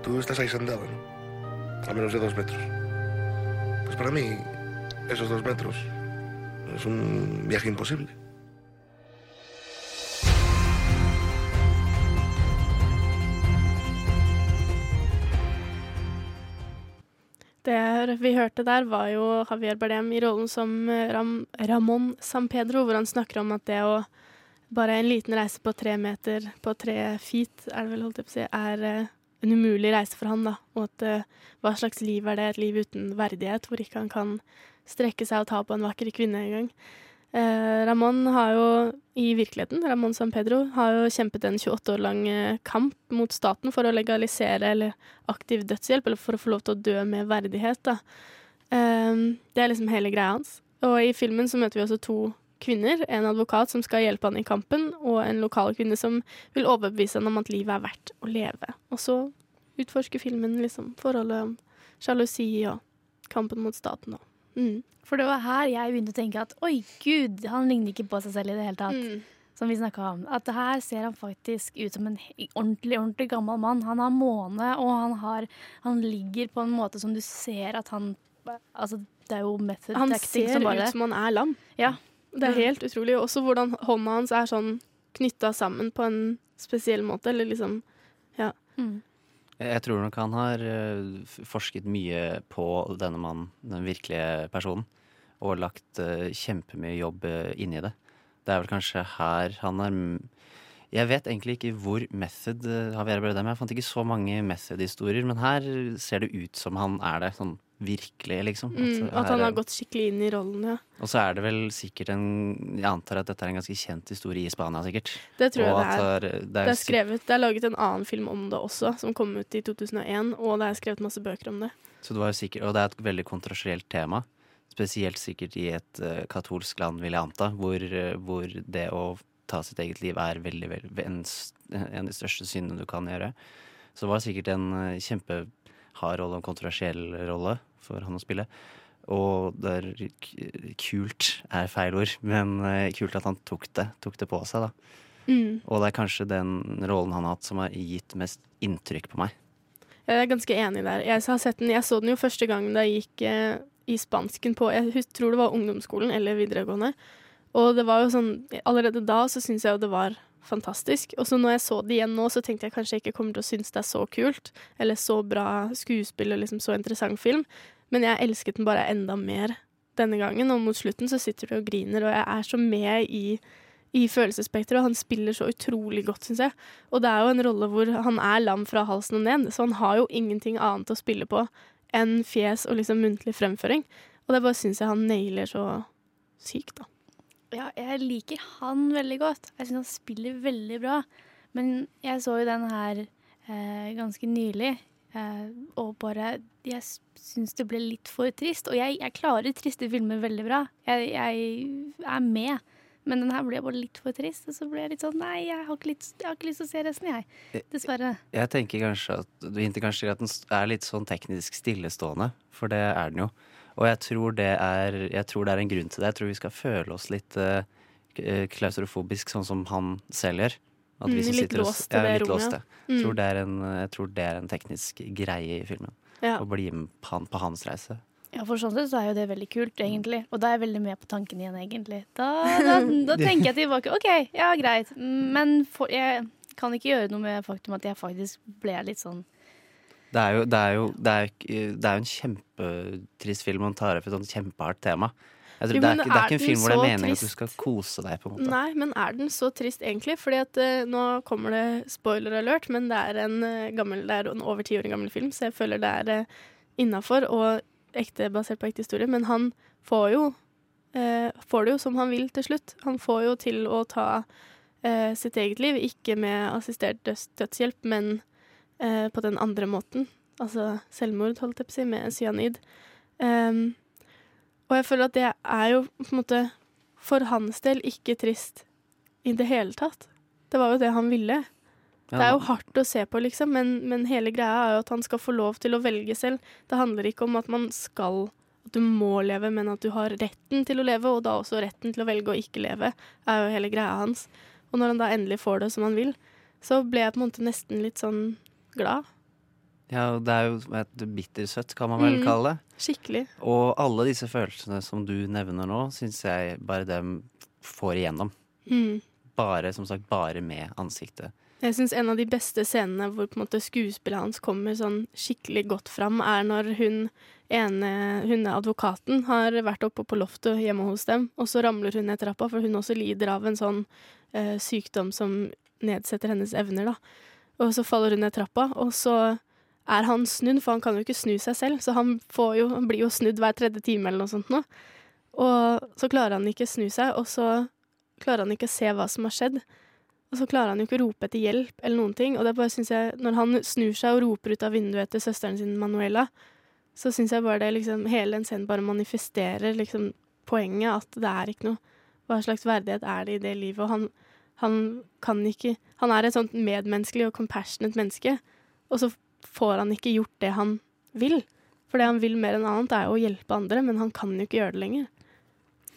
Tú estás ahí sentado, ¿no? A menos de dos metros. Pues para mí, esos dos metros es un viaje imposible. Det vi hørte der, var jo Javier Bardem i rollen som eh, Ram, Ramón San Pedro, hvor han snakker om at det å bare en liten reise på tre meter, på tre feet, er det vel holdt jeg på å si, er eh, en umulig reise for han, da. Og at uh, hva slags liv er det? Et liv uten verdighet, hvor ikke han kan strekke seg og ta på en vakker kvinne engang. Uh, Ramón har jo i virkeligheten, Ramón San Pedro, har jo kjempet en 28 år lang eh, kamp mot staten for å legalisere eller aktiv dødshjelp, eller for å få lov til å dø med verdighet. da. Uh, det er liksom hele greia hans. Og i filmen så møter vi også to kvinner. En advokat som skal hjelpe han i kampen, og en lokal kvinne som vil overbevise han om at livet er verdt å leve. Og så utforsker filmen liksom forholdet om sjalusi og kampen mot staten. Og. Mm. For det var her jeg begynte å tenke at oi, gud, han ligner ikke på seg selv i det hele tatt. Mm. Som vi snakka om. At her ser han faktisk ut som en ordentlig, ordentlig gammel mann. Han har måne, og han, har, han ligger på en måte som du ser at han Altså, det er jo method Han ser som bare ut som han er lam. Ja. Det er helt utrolig. Også hvordan hånda hans er sånn knytta sammen på en spesiell måte. Eller liksom Ja. Mm. Jeg tror nok han har eh, forsket mye på denne mannen, den virkelige personen, og lagt uh, kjempemye jobb uh, inni det. Det er vel kanskje her han er Jeg vet egentlig ikke hvor method har vært med. Jeg fant ikke så mange method-historier, men her ser det ut som han er det. Sånn virkelig, liksom. Mm, At at han har er- gått skikkelig inn i rollen, ja. Og så er det vel sikkert en Jeg antar at dette er en ganske kjent historie i Spania, sikkert. Det tror jeg det er. det Det er skrevet, det er laget en annen film om det også, som kom ut i 2001, og det er skrevet masse bøker om det. Så det var jo sikkert, og det er et veldig kontroversielt tema. Spesielt sikkert i et uh, katolsk land, vil jeg anta, hvor, uh, hvor det å ta sitt eget liv er veldig, veldig en, en av de største syndene du kan gjøre. Så det var sikkert en eh, kjempehard rolle og en kontroversiell rolle for han å spille. Og det er kult er feil ord, men eh, kult at han tok det, tok det på seg, da. Mm. Og det er kanskje den rollen han har hatt som har gitt mest inntrykk på meg. Jeg er ganske enig der. Jeg den, jeg så den jo første gang da jeg gikk eh, i spansken på Jeg tror det var ungdomsskolen eller videregående. Og det var jo sånn Allerede da så syns jeg jo det var fantastisk. Og så når jeg så det igjen nå, så tenkte jeg kanskje jeg ikke kommer til å synes det er så kult. Eller så bra skuespill og liksom så interessant film. Men jeg elsket den bare enda mer denne gangen. Og mot slutten så sitter du og griner, og jeg er så med i i følelsesspekteret, og han spiller så utrolig godt, syns jeg. Og det er jo en rolle hvor han er lam fra halsen og ned, så han har jo ingenting annet å spille på enn fjes og liksom muntlig fremføring. Og det bare syns jeg han nailer så sykt, da. Ja, jeg liker han veldig godt. Jeg syns han spiller veldig bra. Men jeg så jo den her eh, ganske nylig, eh, og bare Jeg syns det ble litt for trist. Og jeg, jeg klarer triste filmer veldig bra. Jeg, jeg er med. Men den her ble bare litt for trist, og så ble jeg litt sånn Nei, jeg har ikke, litt, jeg har ikke lyst til å se resten, jeg. Dessverre. Jeg tenker kanskje at Du hinter kanskje til at den er litt sånn teknisk stillestående, for det er den jo. Og jeg tror det er, jeg tror det er en grunn til det. Jeg tror vi skal føle oss litt uh, klaustrofobisk, sånn som han selv gjør. At vi Mm, litt sitter låst i ja, det rommet, ja. Mm. tror det er en, jeg tror det er en teknisk greie i filmen. Ja. Å bli med på, han, på hans reise. Ja, for sånn sett så er jo det veldig kult, egentlig. Og da er jeg veldig med på tanken igjen, egentlig. Da, da, da [laughs] tenker jeg tilbake. OK, ja, greit. Men for, jeg kan ikke gjøre noe med faktum at jeg faktisk ble litt sånn Det er jo, det er jo, det er, det er jo en kjempetrist film, Om den tar opp et sånt kjempehardt tema. Jo, det, er ikke, det er ikke en film hvor det er meningen meningen at du skal kose deg. på en måte. Nei, men er den så trist egentlig? Fordi at uh, nå kommer det spoiler alert, men det er en uh, gammel, det er en over ti år gammel film, så jeg føler det er uh, innafor og ekte, basert på ekte historie. Men han får jo uh, får det jo som han vil til slutt. Han får jo til å ta sitt eget liv, ikke med assistert døds dødshjelp, men eh, på den andre måten. Altså selvmord, holdt jeg på å si, med cyanid. Um, og jeg føler at det er jo på en måte for hans del ikke trist i det hele tatt. Det var jo det han ville. Det er jo hardt å se på, liksom, men, men hele greia er jo at han skal få lov til å velge selv. Det handler ikke om at man skal at du må leve, men at du har retten til å leve, og da også retten til å velge å ikke leve, er jo hele greia hans. Og når han da endelig får det som han vil, så ble jeg på en måte nesten litt sånn glad. Ja, det er jo et bittersøtt, kan man vel Mm. kalle det. Skikkelig. Og alle disse følelsene som du nevner nå, syns jeg bare dem får igjennom. Mm. Bare, som sagt, bare med ansiktet. Jeg syns en av de beste scenene hvor på en måte skuespillet hans kommer sånn skikkelig godt fram, er når hun ene hun er advokaten har vært oppe på loftet hjemme hos dem, og så ramler hun ned trappa, for hun også lider av en sånn eh, sykdom som nedsetter hennes evner, da. Og så faller hun ned trappa, og så er han snudd, for han kan jo ikke snu seg selv, så han, jo, han blir jo snudd hver tredje time eller noe sånt nå. Og så klarer han ikke snu seg, og så klarer han ikke å se hva som har skjedd. Og så klarer han jo ikke å rope etter hjelp eller noen ting. Og det bare synes jeg, når han snur seg og roper ut av vinduet etter søsteren sin Manuela, så syns jeg bare det liksom Hele den scenen bare manifesterer liksom poenget at det er ikke noe Hva slags verdighet er det i det livet? Og han, han kan ikke Han er et sånt medmenneskelig og compassionate menneske, og så får han ikke gjort det han vil. For det han vil mer enn annet, er å hjelpe andre, men han kan jo ikke gjøre det lenger.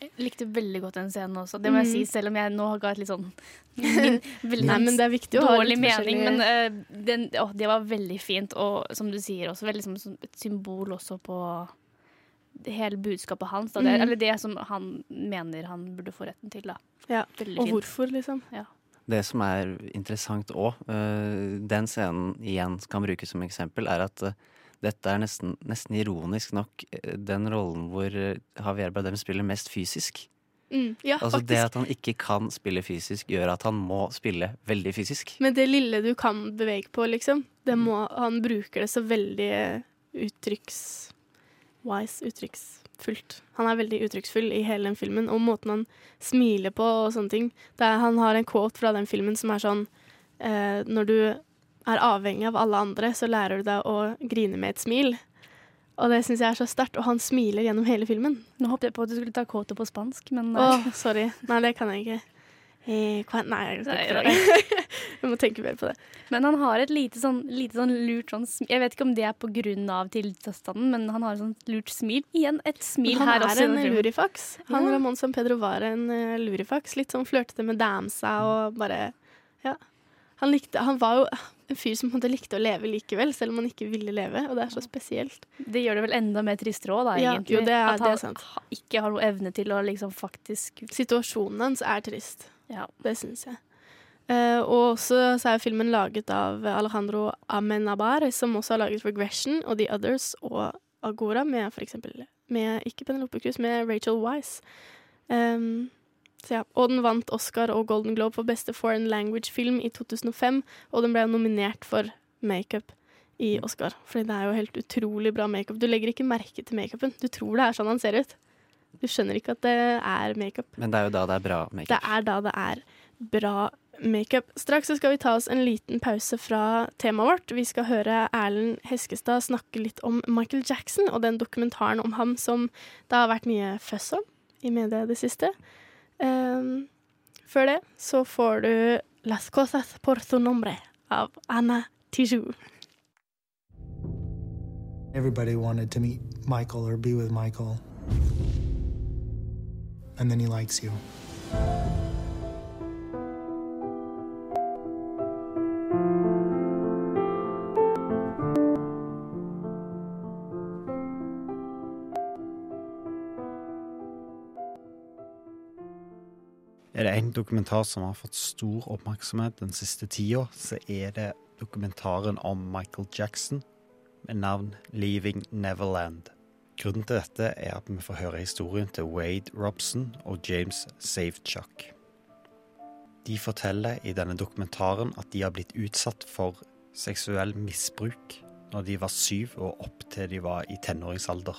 Jeg likte veldig godt den scenen også, det må jeg si, selv om jeg nå ga et litt sånn [laughs] min, veldig Nei, men det er viktig å ha dårlig litt mening. Men uh, den, å, det var veldig fint, og som du sier, også veldig som et symbol også på hele budskapet hans. Da. Det, mm. Eller det som han mener han burde få retten til. Da. Ja. Veldig Og fint. hvorfor, liksom. Ja. Det som er interessant òg, den scenen igjen kan brukes som eksempel, er at eh, dette er nesten, nesten ironisk nok eh, den rollen hvor eh, Javier Bardem spiller mest fysisk. Mm, ja, altså faktisk. Det at han ikke kan spille fysisk, gjør at han må spille veldig fysisk. Men det lille du kan bevege på, liksom, det må, han bruker det så veldig uttrykks... Wise, uttrykksfullt. Han er veldig uttrykksfull i hele den filmen, og måten han smiler på og sånne ting. Er, han har en quote fra den filmen som er sånn eh, Når du er avhengig av alle andre, så lærer du deg å grine med et smil. Og det syns jeg er så sterkt, og han smiler gjennom hele filmen. Nå håpet jeg på at du skulle ta quota på spansk, men Å, oh, [laughs] sorry. Nei, det kan jeg ikke. Eh, Nei, jeg skal Nei. Jeg [laughs] må tenke mer på det. Men han har et lite sånn, lite sånn lurt sånn smil. Jeg vet ikke om det er på grunn av tilstanden, men han har et sånt lurt smil. Igjen et smil han her også. Han er en lurifaks. Han Ja. Ramón San Pedro var en uh, lurifaks. Litt sånn flørtete med damsa og bare Ja. Han, likte, han var jo en fyr som likte å leve likevel, selv om han ikke ville leve. Og det er så spesielt. Det gjør det vel enda mer tristere òg, da, Ja, jo, det er- At det er han sant. ikke har noe evne til å liksom faktisk Situasjonen hans er trist. Ja. Det syns jeg. Uh, og også så er filmen laget av Alejandro Amenabar, som også har laget Regression og The Others og Agora, med for eksempel med, Ikke Penelope Cruz, med Rachel Wise. Um, ja. Og den vant Oscar og Golden Globe for beste foreign language-film i 2005, og den ble nominert for makeup i Oscar. Fordi det er jo helt utrolig bra makeup. Du legger ikke merke til makeupen. Du tror det er sånn han ser ut. Du skjønner ikke at det er makeup. Men det er jo da det er bra makeup. Det er da det er bra makeup. Straks så skal vi ta oss en liten pause fra temaet vårt. Vi skal høre Erlend Heskestad snakke litt om Michael Jackson og den dokumentaren om ham som det har vært mye føss om i media i det siste. Um, før det så får du Las cosas por su nombre av Anna Tijoux. Everybody wanted to meet Michael or be with Michael. And then he likes you. Er det en dokumentar som har fått stor oppmerksomhet den siste tida, så er det dokumentaren om Michael Jackson med navn Leaving Neverland. Grunnen til dette er at vi får høre historien til Wade Robson og James Safechuck. De forteller i denne dokumentaren at de har blitt utsatt for seksuell misbruk når de var syv og opp til de var i tenåringsalder.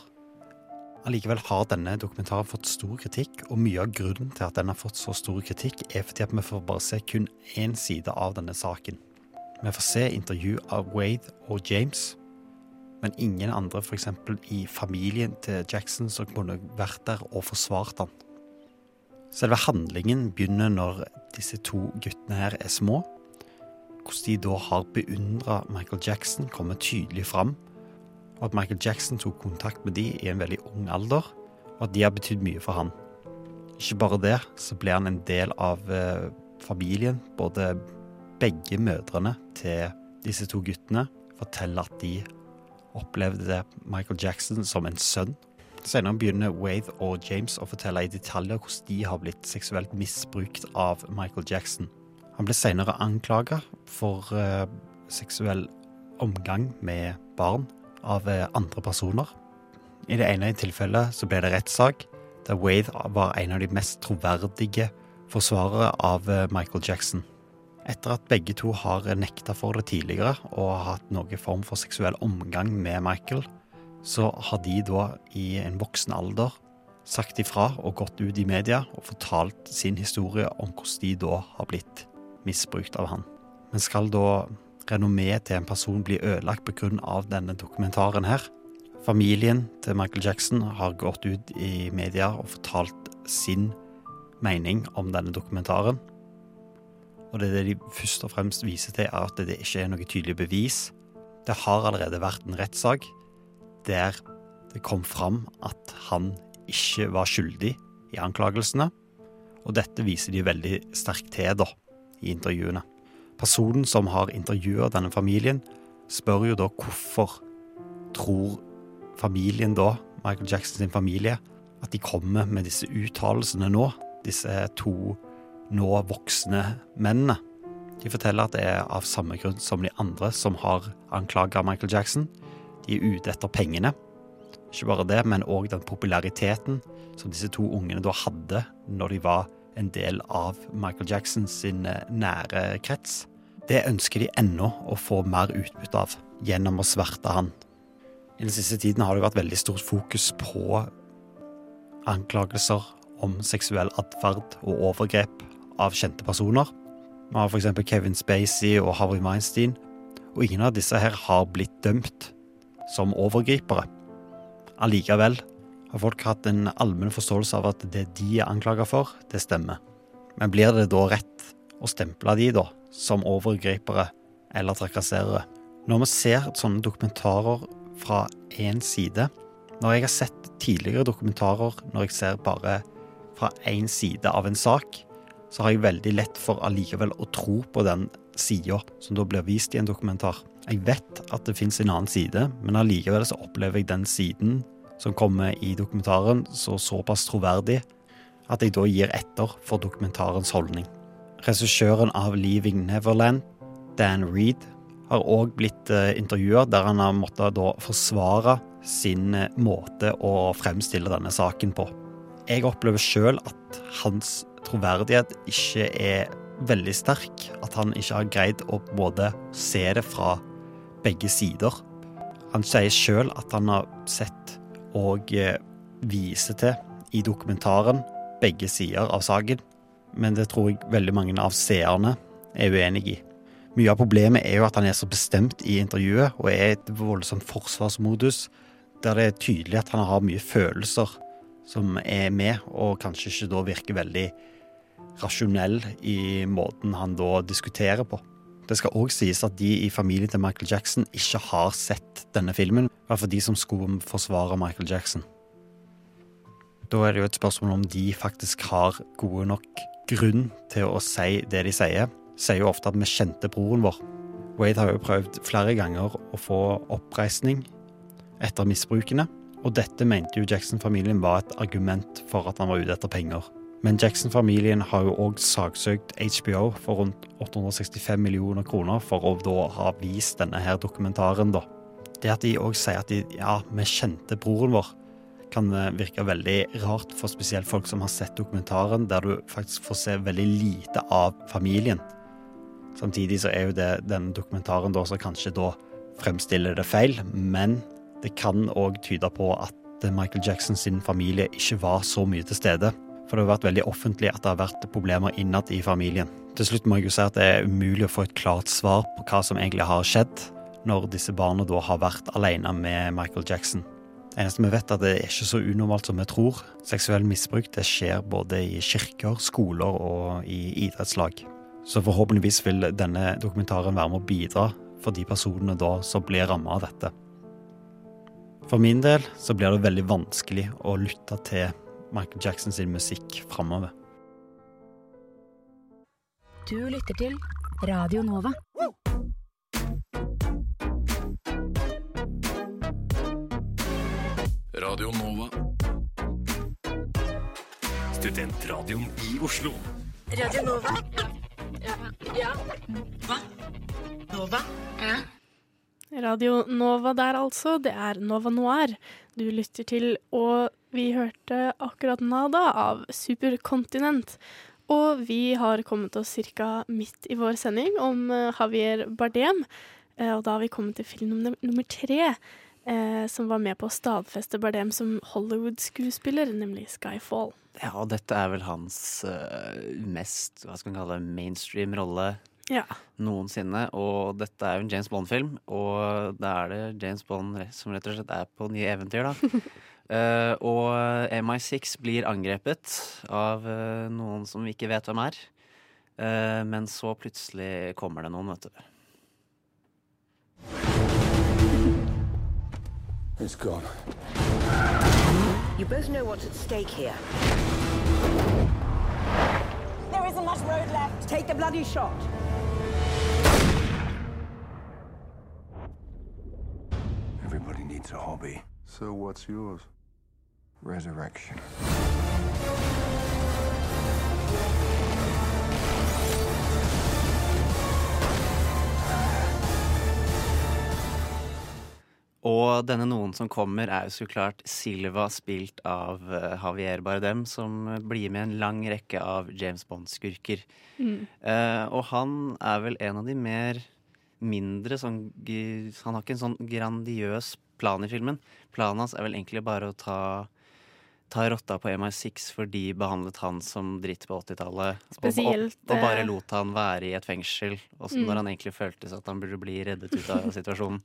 Allikevel har denne dokumentaren fått stor kritikk, og mye av grunnen til at den har fått så stor kritikk, er fordi at vi får bare se kun én side av denne saken. Vi får se intervju av Wade og James, men ingen andre f.eks. i familien til Jackson som kunne vært der og forsvart han. Selve handlingen begynner når disse to guttene her er små. Hvordan de da har beundra Michael Jackson, kommer tydelig fram og at Michael Jackson tok kontakt med de i en veldig ung alder, og at de har betydd mye for han. Ikke bare det, så ble han en del av eh, familien. Både begge mødrene til disse to guttene forteller at de opplevde Michael Jackson som en sønn. Senere begynner Wade og James å fortelle i detaljer hvordan de har blitt seksuelt misbrukt av Michael Jackson. Han ble senere anklaga for uh, seksuell omgang med barn av uh, andre personer. I det ene tilfellet så ble det rettssak, der Wade var en av de mest troverdige forsvarere av uh, Michael Jackson. Etter at begge to har nekta for det tidligere og har hatt noen form for seksuell omgang med Michael, så har de da i en voksen alder sagt ifra og gått ut i media og fortalt sin historie om hvordan de da har blitt misbrukt av han. Men skal da renommeet til en person bli ødelagt pga. denne dokumentaren her? Familien til Michael Jackson har gått ut i media og fortalt sin mening om denne dokumentaren. Og det, det de først og fremst viser til, er at det ikke er noe tydelig bevis. Det har allerede vært en rettssak der det kom fram at han ikke var skyldig i anklagelsene. Og dette viser de veldig sterkt til da, i intervjuene. Personen som har intervjua denne familien, spør jo da hvorfor tror familien da, Michael Jackson sin familie, at de kommer med disse uttalelsene nå, disse to nå voksne mennene. De forteller at det er av samme grunn som de andre som har anklaga Michael Jackson. De er ute etter pengene. Ikke bare det, men òg den populariteten som disse to ungene da hadde når de var en del av Michael Jackson sin eh, nære krets. Det ønsker de ennå å få mer utbytte av, gjennom å sverte han. I den siste tiden har det vært veldig stort fokus på anklagelser om seksuell atferd og overgrep av kjente personer. Vi har f.eks. Kevin Spacey og Harvey Weinstein, og ingen av disse her har blitt dømt som overgripere. Allikevel har folk hatt en allmenn forståelse av at det de er anklaga for, det stemmer. Men blir det da rett å stemple de da som overgripere eller trakasserere? Når vi ser sånne dokumentarer fra én side Når jeg har sett tidligere dokumentarer, når jeg ser bare fra én side av en sak, så har jeg veldig lett for allikevel å tro på den sida som da blir vist i en dokumentar. Jeg vet at det fins en annen side, men allikevel så opplever jeg den siden som kommer i dokumentaren, så såpass troverdig at jeg da gir etter for dokumentarens holdning. Regissøren av Leaving Neverland, Dan Reed, har òg blitt uh, intervjua der han har måttet da forsvare sin eh, måte å fremstille denne saken på. Jeg opplever sjøl at hans troverdighet ikke er veldig sterk. At han ikke har greid å både se det fra begge sider. Han sier sjøl at han har sett og eh, viser til i dokumentaren begge sider av saken, men det tror jeg veldig mange av seerne er uenig i. Mye av problemet er jo at han er så bestemt i intervjuet og er i et voldsomt forsvarsmodus, der det er tydelig at han har mye følelser som er med, og kanskje ikke da virker veldig rasjonell i måten han da diskuterer på. Det skal òg sies at de i familien til Michael Jackson ikke har sett denne filmen, i de som skulle forsvare Michael Jackson. Da er det jo et spørsmål om de faktisk har gode nok grunn til å si det de sier. Sier jo ofte at vi kjente broren vår. Wade har jo prøvd flere ganger å få oppreisning etter misbrukene, og dette mente jo Jackson-familien var et argument for at han var ute etter penger. Men Jackson-familien har jo òg saksøkt HBO for rundt 865 millioner kroner for å da ha vist denne her dokumentaren, da. Det at de òg sier at de, ja, vi kjente broren vår, kan virke veldig rart for spesielt folk som har sett dokumentaren, der du faktisk får se veldig lite av familien. Samtidig så er jo det denne dokumentaren da som kanskje da fremstiller det feil, men det kan òg tyde på at Michael Jackson sin familie ikke var så mye til stede. For det har vært veldig offentlig at det har vært problemer innad i familien. Til slutt må jeg jo si at det er umulig å få et klart svar på hva som egentlig har skjedd når disse barna da har vært alene med Michael Jackson. Det eneste vi vet, er at det er ikke så unormalt som vi tror. Seksuell misbruk det skjer både i kirker, skoler og i idrettslag. Så forhåpentligvis vil denne dokumentaren være med å bidra for de personene da som blir ramma av dette. For min del så blir det veldig vanskelig å lytte til Michael Jackson sin musikk framover. Du lytter til Radio Nova. Radio Nova. Studentradioen i Oslo. Radio Nova. Ja. ja. Hva? Nova? Radio Nova der, altså. Det er Nova Noir du lytter til, og vi hørte akkurat Nada av Superkontinent. Og vi har kommet oss ca. midt i vår sending om eh, Javier Bardem. Eh, og da har vi kommet til film nummer, tre, eh, som var med på å stadfeste Bardem som Hollywood-skuespiller, nemlig Skyfall. Ja, og dette er vel hans mest hva skal man kalle det, mainstream rolle Ja. noensinne. Og dette er jo en James Bond-film, og da er det James Bond som rett og slett er på nye eventyr, da. [laughs] Eh, og MI6 blir angrepet av uh, noen som vi ikke vet hvem er. Uh, men så plutselig kommer det noen, vet du. It's gone. You both know what's at stake here. There isn't much road left. Take the bloody shot. Everybody needs a hobby. So what's yours? Resurrection. Og denne noen som kommer, er jo så klart Silva, spilt av eh, Javier Bardem, som blir med i en lang rekke av James Bond-skurker. Mm. Uh, og han er vel en av de mer mindre sånn Han har ikke en sånn grandiøs plan i filmen. Planen hans er vel egentlig bare å ta Ta rotta på MI6, for de behandlet han som dritt på 80-tallet. Og, og, og bare eh, lot han være i et fengsel, også Mm. når han egentlig følte seg at han burde bli reddet ut av situasjonen.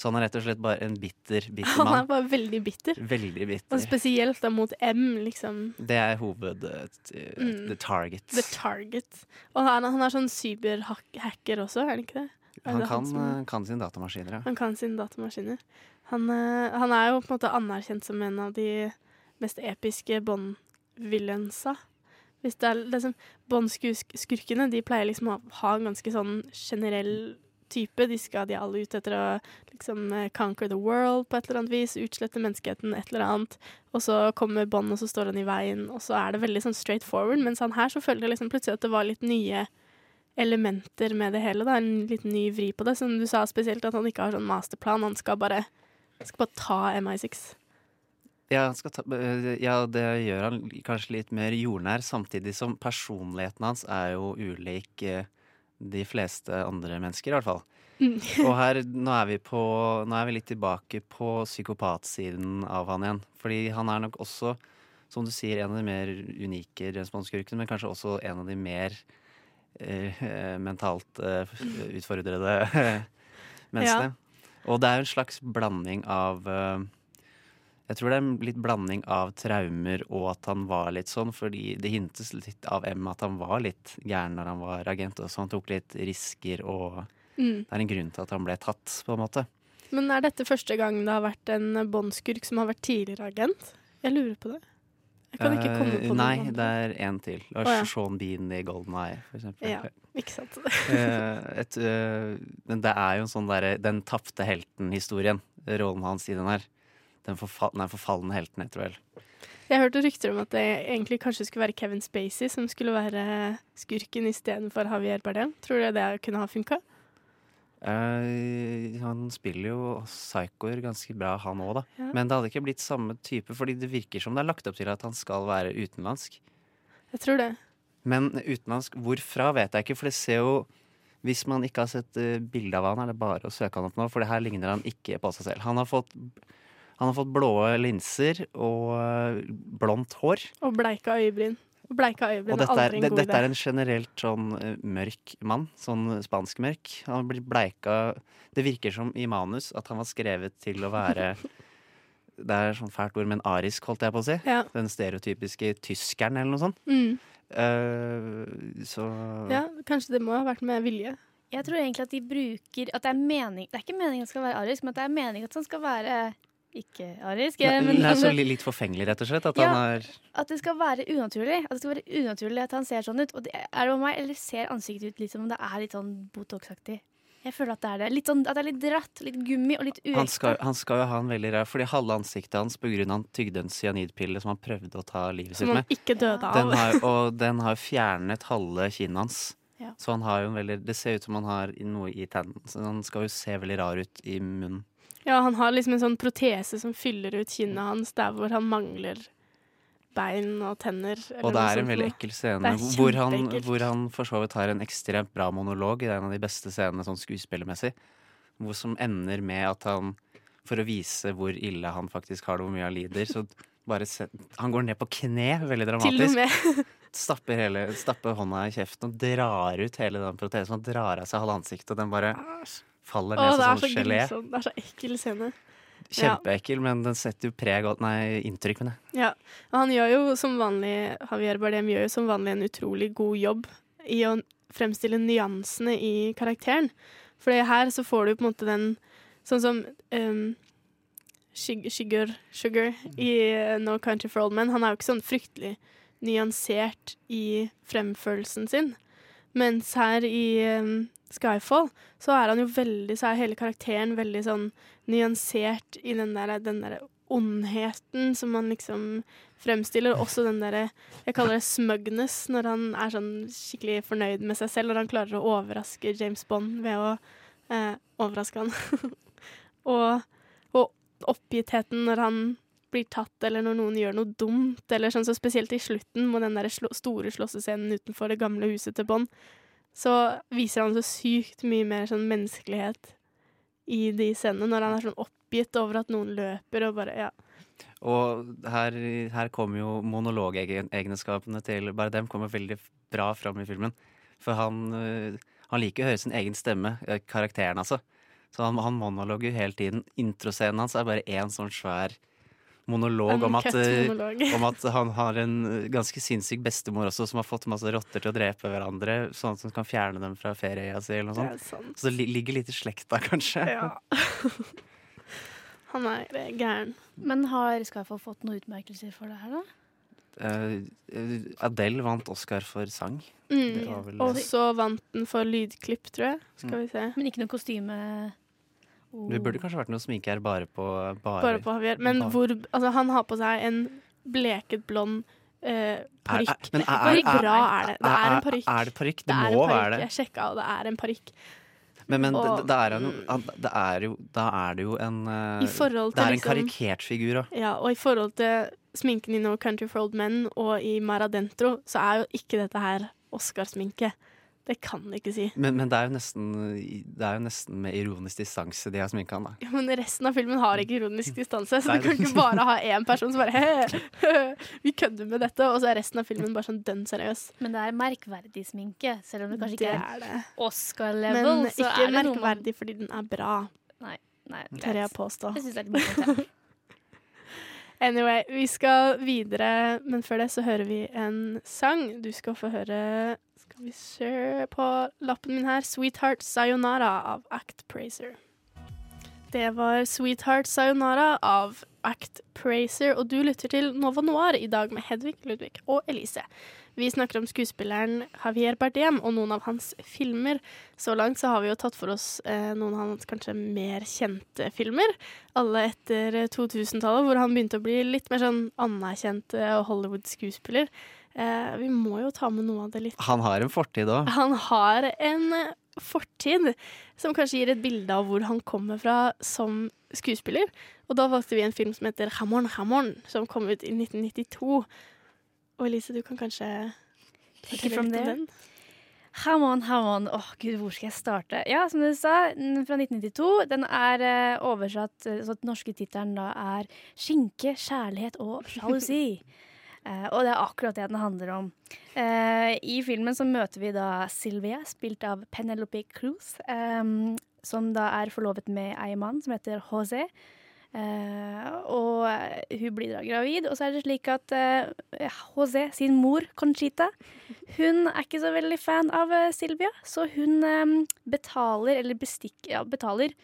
Så han er rett og slett bare en bitter, bitter Han er bare veldig bitter. Veldig bitter. Og spesielt da mot M, liksom. Det er hoved... eh, Mm. The target. The target. Og han, han er sånn cyberhacker også, er han ikke det? Han det kan, som- eh, kan sine datamaskiner, ja. Han kan sine datamaskiner. Han, eh, han er jo på en måte anerkjent som en av de mest episke Bond-villainsa. Hvis det er liksom Bond-skurkene, de pleier liksom å ha en ganske sånn generell type. De skal de alle ut etter å liksom eh, conquer the world på et eller annet vis. Utslette menneskeheten, et eller annet. Og så kommer Bond, og så står han i veien, og så er det veldig sånn straight forward. Mens han her så følte jeg liksom plutselig at det var litt nye elementer med det hele. Da. En litt ny vri på det. Som du sa spesielt, at han ikke har sånn masterplan. Han skal bare, skal bare ta MI6. Ja, skal ta, ja, det gjør han kanskje litt mer jordnær, samtidig som personligheten hans er jo ulik de fleste andre mennesker, i hvert fall. Mm. Og [laughs] her, nå er, vi på, nå er vi litt tilbake på psykopatsiden av han igjen. Fordi han er nok også, som du sier, en av de mer unike responskurkene, men kanskje også en av de mer eh, mentalt eh, utfordrede [laughs] menneskene. Og det er jo en slags blanding av eh, Jeg tror det er en litt blanding av traumer og at han var litt sånn, fordi det hintes litt av M at han var litt gæren når han var agent også. Han tok litt risker, og Mm. det er en grunn til at han ble tatt, på en måte. Men er dette første gang det har vært en Bond-skurk som har vært tidligere agent? Jeg lurer på det. Jeg kan ikke komme på Eh, noen Nei, andre. det er én til. Var Å, ja. Sean Bean i Golden Eye, for eksempel. Ja, ikke sant. uh, [laughs] et, uh, men det er jo en sånn derre Den tapte helten-historien. Rollen hans i den her. Den forfall, nei, forfalne helten, heter det vel. Jeg hørte rykter om at det egentlig kanskje skulle være Kevin Spacey som skulle være skurken istedenfor Javier Bardem. Tror du det kunne ha funka? Uh, han spiller jo psychoer ganske bra, han òg, da. Ja. Men det hadde ikke blitt samme type, fordi det virker som det er lagt opp til at han skal være utenlandsk. Jeg tror det. Men utenlandsk hvorfra, vet jeg ikke, for det ser jo Hvis man ikke har sett uh, bilde av han, er det bare å søke han opp nå, for det her ligner han ikke på seg selv. Han har fått, han har fått blå linser og eh, blondt hår. Og bleika øyebryn. Og bleika øyebryn Og dette er, aldri en det, god dette er en generelt sånn eh, mørk mann. Sånn spanskmørk. Han har blitt bleika Det virker som i manus at han var skrevet til å være [laughs] Det er sånn fælt ord, men arisk, holdt jeg på å si. Ja. Den stereotypiske tyskeren, eller noe sånt. Mm. Uh, så Ja, kanskje det må ha vært med vilje. Jeg tror egentlig at de bruker At det er mening Det er ikke meningen at han skal være arisk, men at det er meningen at han skal være ikke arisk. Men nei, så [laughs] litt forfengelig, rett og slett? At Ja. han er At det skal være unaturlig. At det skal være unaturlig at han ser sånn ut. Og det er det med meg, eller ser ansiktet ut litt som om det er litt sånn Botox-aktig. Jeg føler at det er det. Litt sånn, at det er litt dratt, litt gummi og litt uekte. han han skal jo ha en veldig rar Fordi halve ansiktet hans av han tygde en cyanidpille som han prøvde å ta livet sitt med. Som han ikke døde av. Den har, [laughs] og den har fjernet halve kinnet hans. Ja. Så han har jo en veldig Det ser ut som han har noe i tennene. Så han skal jo se veldig rar ut i munnen. Ja, han har liksom en sånn protese som fyller ut kinnet hans der hvor han mangler bein og tenner. eller Og det er en veldig ekkel scene hvor han, hvor han for så vidt har en ekstremt bra monolog. Det er en av de beste scenene sånn skuespillermessig. Hvor som ender med at han, for å vise hvor ille han faktisk har det, hvor mye han lider, så bare se, Han går ned på kne, veldig Til dramatisk. med. [laughs] Stapper, hele, stapper hånda i kjeften og drar ut hele den protesen. Han drar av seg halve ansiktet, og den bare faller ned som sånn gelé. Grusom. Det er så ekkel scene. Kjempeekkel, men den setter jo preg og Nei, inntrykk, med det. Ja, og han gjør jo som vanlig Javier Bardem gjør jo som vanlig en utrolig god jobb i å fremstille nyansene i karakteren. For her så får du på en måte den Sånn som um, Sugar, Sugar, Sugar i uh, No Country for Old Men. Han er jo ikke sånn fryktelig nyansert i fremførelsen sin. Mens her i um, Skyfall så er han jo veldig Så er hele karakteren veldig sånn nyansert i den der, den der ondheten som han liksom fremstiller. Og også den derre Jeg kaller det smugness, når han er sånn skikkelig fornøyd med seg selv. Når han klarer å overraske James Bond ved å eh, overraske han. [laughs] og, og oppgittheten når han blir tatt, eller når noen gjør noe dumt. Eller sånn, så Spesielt i slutten, med den der slå, store slåssescenen utenfor det gamle huset til Bond, så viser han så sykt mye mer sånn menneskelighet i de scenene. Når han er sånn oppgitt over at noen løper og bare Ja. Og her, her kommer jo monologegenskapene til Bardem kommer veldig bra fram i filmen. For han, øh, han liker å høre sin egen stemme, øh, karakteren altså. Så han, han monologer hele tiden. Introscenen hans er bare én sånn svær monolog om at, øh, om at han har en øh, ganske sinnssyk bestemor også, som har fått masse rotter til å drepe hverandre, sånn at hun kan fjerne dem fra ferieøya si eller noe sånt. Så det ligger litt i slekta, kanskje. Ja. Han er eh, gæren. Men har Skyfall fått noen utmerkelser for det her, da? Eh, eh, Adele vant Oscar for sang. Mm. vel- Og så vant den for lydklipp, tror jeg. Skal vi se. Men ikke noe kostyme? Oh. Det burde kanskje vært noe sminke her bare på bare, Bare på Javier. Men hvor Altså, han har på seg en bleket blond eh, parykk. Men er- er- bra er det? Det er en parykk. Er det parykk? Det, må være det. Jeg sjekka, og det er en parykk. Men, men Og- det, det, er jo, det er jo Da er det jo en eh, Det er en liksom- karikert figur òg. Ja, og i forhold til sminken i No Country for Old Men og i Maradentro, så er jo ikke dette her Oscar-sminke. Det kan jeg ikke si. Men, men det er jo nesten Det er jo nesten med ironisk distanse de har sminka han, da. Ja, Men resten av filmen har ikke ironisk distanse, så du kan ikke bare ha én person som bare [laughs] «He, Vi kødder med dette, og så er resten av filmen bare sånn dønn seriøs. Men det er merkverdig sminke, selv om det kanskje Det ikke er. Oscar-level. Men så ikke er det noe man- merkverdig fordi den er bra, Nei, nei, tør jeg påstå. Jeg synes det er litt morsomt. [laughs] Anyway, vi skal videre, men før det så hører vi en sang. Du skal få høre Skal vi se på lappen min her. 'Sweetheart Sayonara' av Act Praiser. Det var 'Sweetheart Sayonara' av Act Praiser, og du lytter til Nova Noir i dag med Hedvig, Ludvig og Elise. Vi snakker om skuespilleren Javier Bardem og noen av hans filmer. Så langt så har vi jo tatt for oss eh, noen av hans kanskje mer kjente filmer. Alle etter eh, 2000-tallet, hvor han begynte å bli litt mer sånn anerkjent eh, Hollywood-skuespiller. Eh, vi må jo ta med noe av det litt Han har en fortid òg. han har en fortid som kanskje gir et bilde av hvor han kommer fra som skuespiller. Og da valgte vi en film som heter Hamon Hamon, som kom ut i 1992. Og Elise, du kan kanskje fortelle litt om den? Hamon, Hamon. Åh, gud, hvor skal jeg starte? Ja, som du sa, fra 1992. Den er eh, oversatt eh, Så den norske tittelen da er 'Skinke, kjærlighet og sjalusi'. Eh, og det er akkurat det den handler om. Eh, I filmen så møter vi da Sylvia, spilt av Penelope Cruz, eh, som da er forlovet med ei mann som heter José. Og hun blir da gravid, og så er det slik at José sin mor, Conchita, hun er ikke så veldig fan av Silvia, så hun betaler, eller bestikk, ja, betaler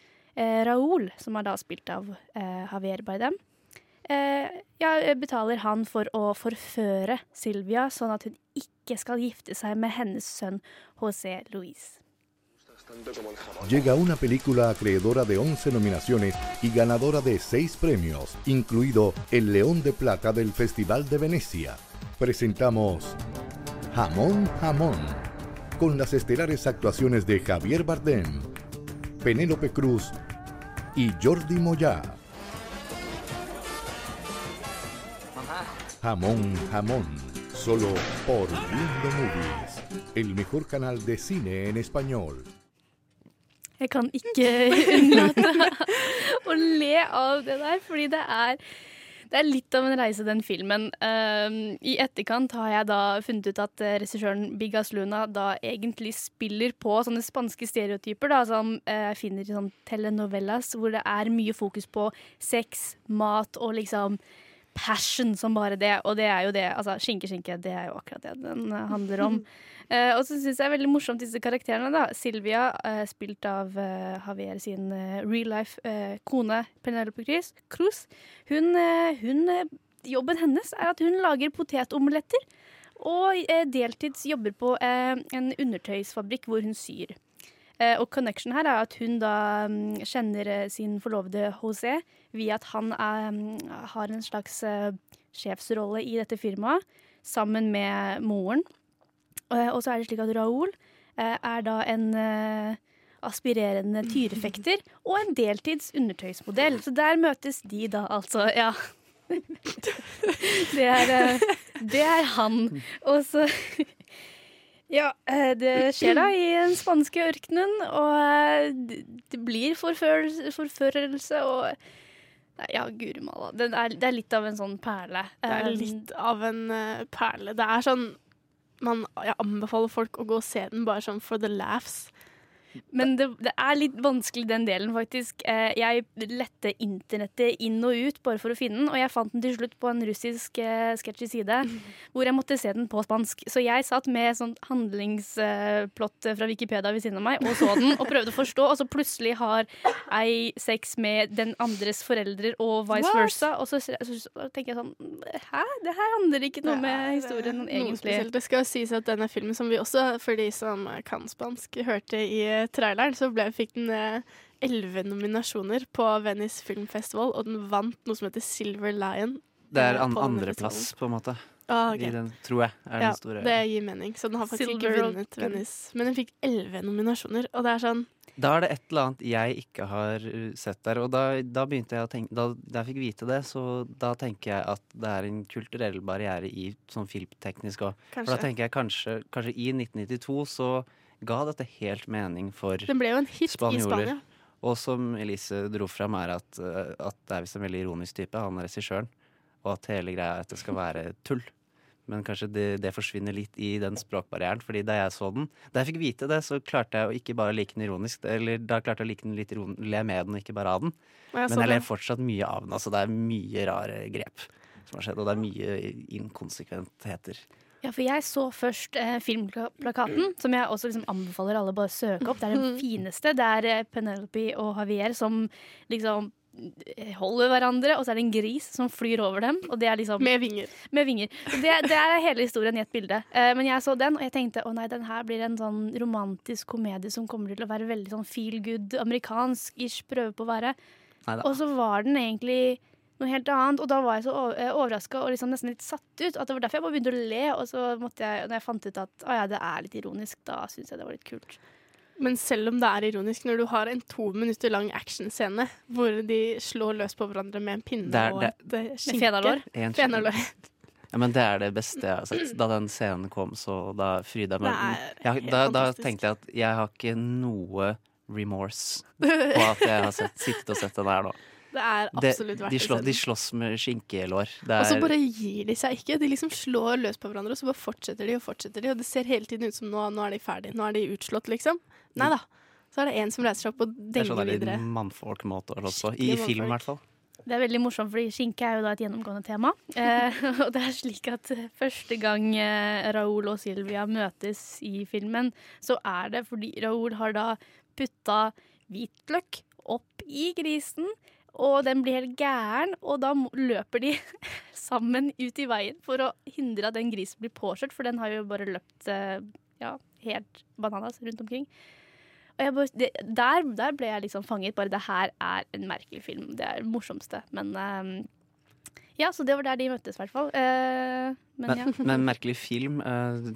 Raúl, som er da spilt av Javier Bardem, ja, betaler han for å forføre Silvia, sånn at hun ikke skal gifte seg med hennes sønn José Luis. Llega una película acreedora de 11 nominaciones y ganadora de 6 premios, incluido el León de Plata del Festival de Venecia. Presentamos Jamón Jamón, con las estelares actuaciones de Javier Bardem, Penélope Cruz y Jordi Moya. Jamón Jamón, solo por Mundo Movies, el mejor canal de cine en español. Jeg kan ikke unnlate å le av det der, fordi det er Det er litt av en reise, den filmen. Um, I etterkant har jeg da funnet ut at uh, regissøren Bigas Luna da egentlig spiller på sånne spanske stereotyper da, som uh, jeg finner i sånn telenovelas, hvor det er mye fokus på sex, mat og liksom passion som bare det. Og det er jo det. Altså, skinke, skinke, det er jo akkurat det den uh, handler om. Uh, [laughs] og så syns jeg er veldig morsomt disse karakterene. da Silvia, uh, spilt av uh, Javier sin real life kone Penelope Cruz. Cruz. Hun, hun Jobben hennes er at hun lager potetomeletter. Og deltids jobber på en undertøysfabrikk hvor hun syr. Og connection her er at hun da um, kjenner sin forlovede José via at han er, um, har en slags sjefsrolle i dette firmaet sammen med moren. Eh, og så er det slik at Raoul eh, er da en eh, aspirerende [laughs] tyrefekter og en deltids undertøysmodell. Så der møtes de da, altså. Ja. [laughs] Det er, det er han. Og så Ja, det skjer da i den spanske ørkenen, og det blir forførelse, forførelse og ja, guri malla. Det, det, er litt av en sånn perle. Det er litt av en perle. Det er sånn man, jeg anbefaler folk å gå og se den bare sånn for the laughs. Men det, det, er litt vanskelig, den delen, faktisk. Eh, jeg lette internettet inn og ut bare for å finne den, og jeg fant den til slutt på en russisk uh, sketsjy side, [laughs] hvor jeg måtte se den på spansk. Så jeg satt med sånn handlingsplott fra Wikipedia ved siden av meg og så den og prøvde å forstå, og så plutselig har ei sex med den andres foreldre og vice What? versa, og så, så, så, tenker jeg sånn Hæ? Det her handler ikke noe med historien egentlig. Spesielt. Det skal sies at denne filmen, som vi også, for de som kan spansk, hørte i traileren, så ble, fikk den eh, elleve nominasjoner på Venice Film Festival, og den vant noe som heter Silver Lion. Det er eh, an andreplass, på en måte. Ah, okay. den, tror jeg. Er ja, den store. Det gir mening. Så den har faktisk Silver ikke vunnet Venice. Men den fikk elleve nominasjoner, og det er sånn Da er det et eller annet jeg ikke har uh, sett der. Og da, da begynte jeg å tenke Da, da jeg fikk vite det, så da tenker jeg at det er en kulturell barriere i sånn filmteknisk òg. For da tenker jeg kanskje, kanskje i 1992 så ga dette helt mening for Den ble jo en hit spanjoler. i Spania. Og som Elise dro fram, er at, eh, at det er visst en veldig ironisk type, han er regissøren. Og at hele greia er at det skal være tull. Men kanskje det, det, forsvinner litt i den språkbarrieren. fordi da jeg så den Da jeg fikk vite det, så klarte jeg å ikke bare like den ironisk. Eller da klarte jeg å like den litt ironisk, le med den, og ikke bare av den. Jeg Men jeg ler fortsatt mye av den. Altså det er mye rare grep som har skjedd, og det er mye inkonsekventheter. Ja, for jeg så først eh, filmplakaten, som jeg også liksom anbefaler alle bare å søke opp. Det er den fineste. Det er eh, Penelope og Javier som liksom eh, holder hverandre, og så er det en gris som flyr over dem. Og det er liksom Med vinger. Med vinger. Det, det er hele historien i et bilde. Eh, men jeg så den, og jeg tenkte å nei, den her blir en sånn romantisk komedie som kommer til å være veldig sånn feel good, amerikansk-ish, prøve på å være. Neida. Og så var den egentlig noe helt annet. Og da var jeg så overraska og liksom nesten litt satt ut. At det var derfor jeg bare begynte å le. Og så måtte jeg, når jeg fant ut at å ja, det er litt ironisk, da syns jeg det var litt kult. Men selv om det er ironisk, når du har en to minutter lang actionscene hvor de slår løs på hverandre med en pinne det er, og et det, skinke Fenalår. Ja, men det er det beste jeg har sett. Da den scenen kom, så da fryda jeg meg. Da, da tenkte jeg at jeg har ikke noe remorse [laughs] på at jeg har sett, sittet og sett den her nå. Det er absolutt verdt det. De, de slåss med skinkelår. Og så bare gir de seg ikke. De liksom slår løs på hverandre, og så bare fortsetter de og fortsetter de. Og det ser hele tiden ut som nå, nå er de ferdige. Nå er de utslått, liksom. Nei da. Så er det en som reiser seg opp og denger videre. Det er sånn det er mannfolkmåte å slåss på. I film, i hvert fall. Det er veldig morsomt, fordi skinke er jo da et gjennomgående tema. Eh, [laughs] og det er slik at første gang eh, Raoul og Silvia møtes i filmen, så er det fordi Raoul har da putta hvitløk opp i grisen og den blir helt gæren, og da løper de [laughs] sammen ut i veien for å hindre at den grisen blir påkjørt, for den har jo bare løpt eh, ja, helt bananas rundt omkring. Og bare, det, der, der, ble jeg liksom fanget. Bare det her er en merkelig film. Det er det morsomste. Men uh, ja, så det var der de møttes, i hvert fall. Uh, men, men, ja. men, merkelig film. Uh,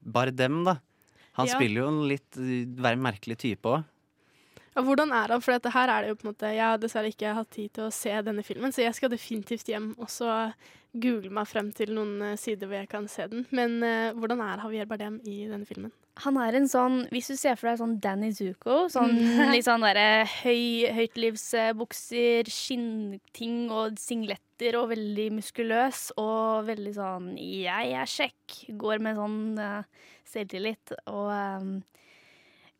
bare dem, da. Han ja. spiller jo en litt være merkelig type òg. Hvordan er han? For dette her er det jo på en måte Jeg har dessverre ikke hatt tid til å se denne filmen, så jeg skal definitivt hjem og så google meg frem til noen uh, sider hvor jeg kan se den. Men uh, hvordan er Javier Bardem i denne filmen? Han er en sånn, hvis du ser for deg sånn Danny Zuko, sånn Mm. [laughs] litt sånn derre høy, høytlivsbukser, skinnting og singletter og veldig muskuløs og veldig sånn 'jeg er sjekk', går med sånn uh, selvtillit og eh,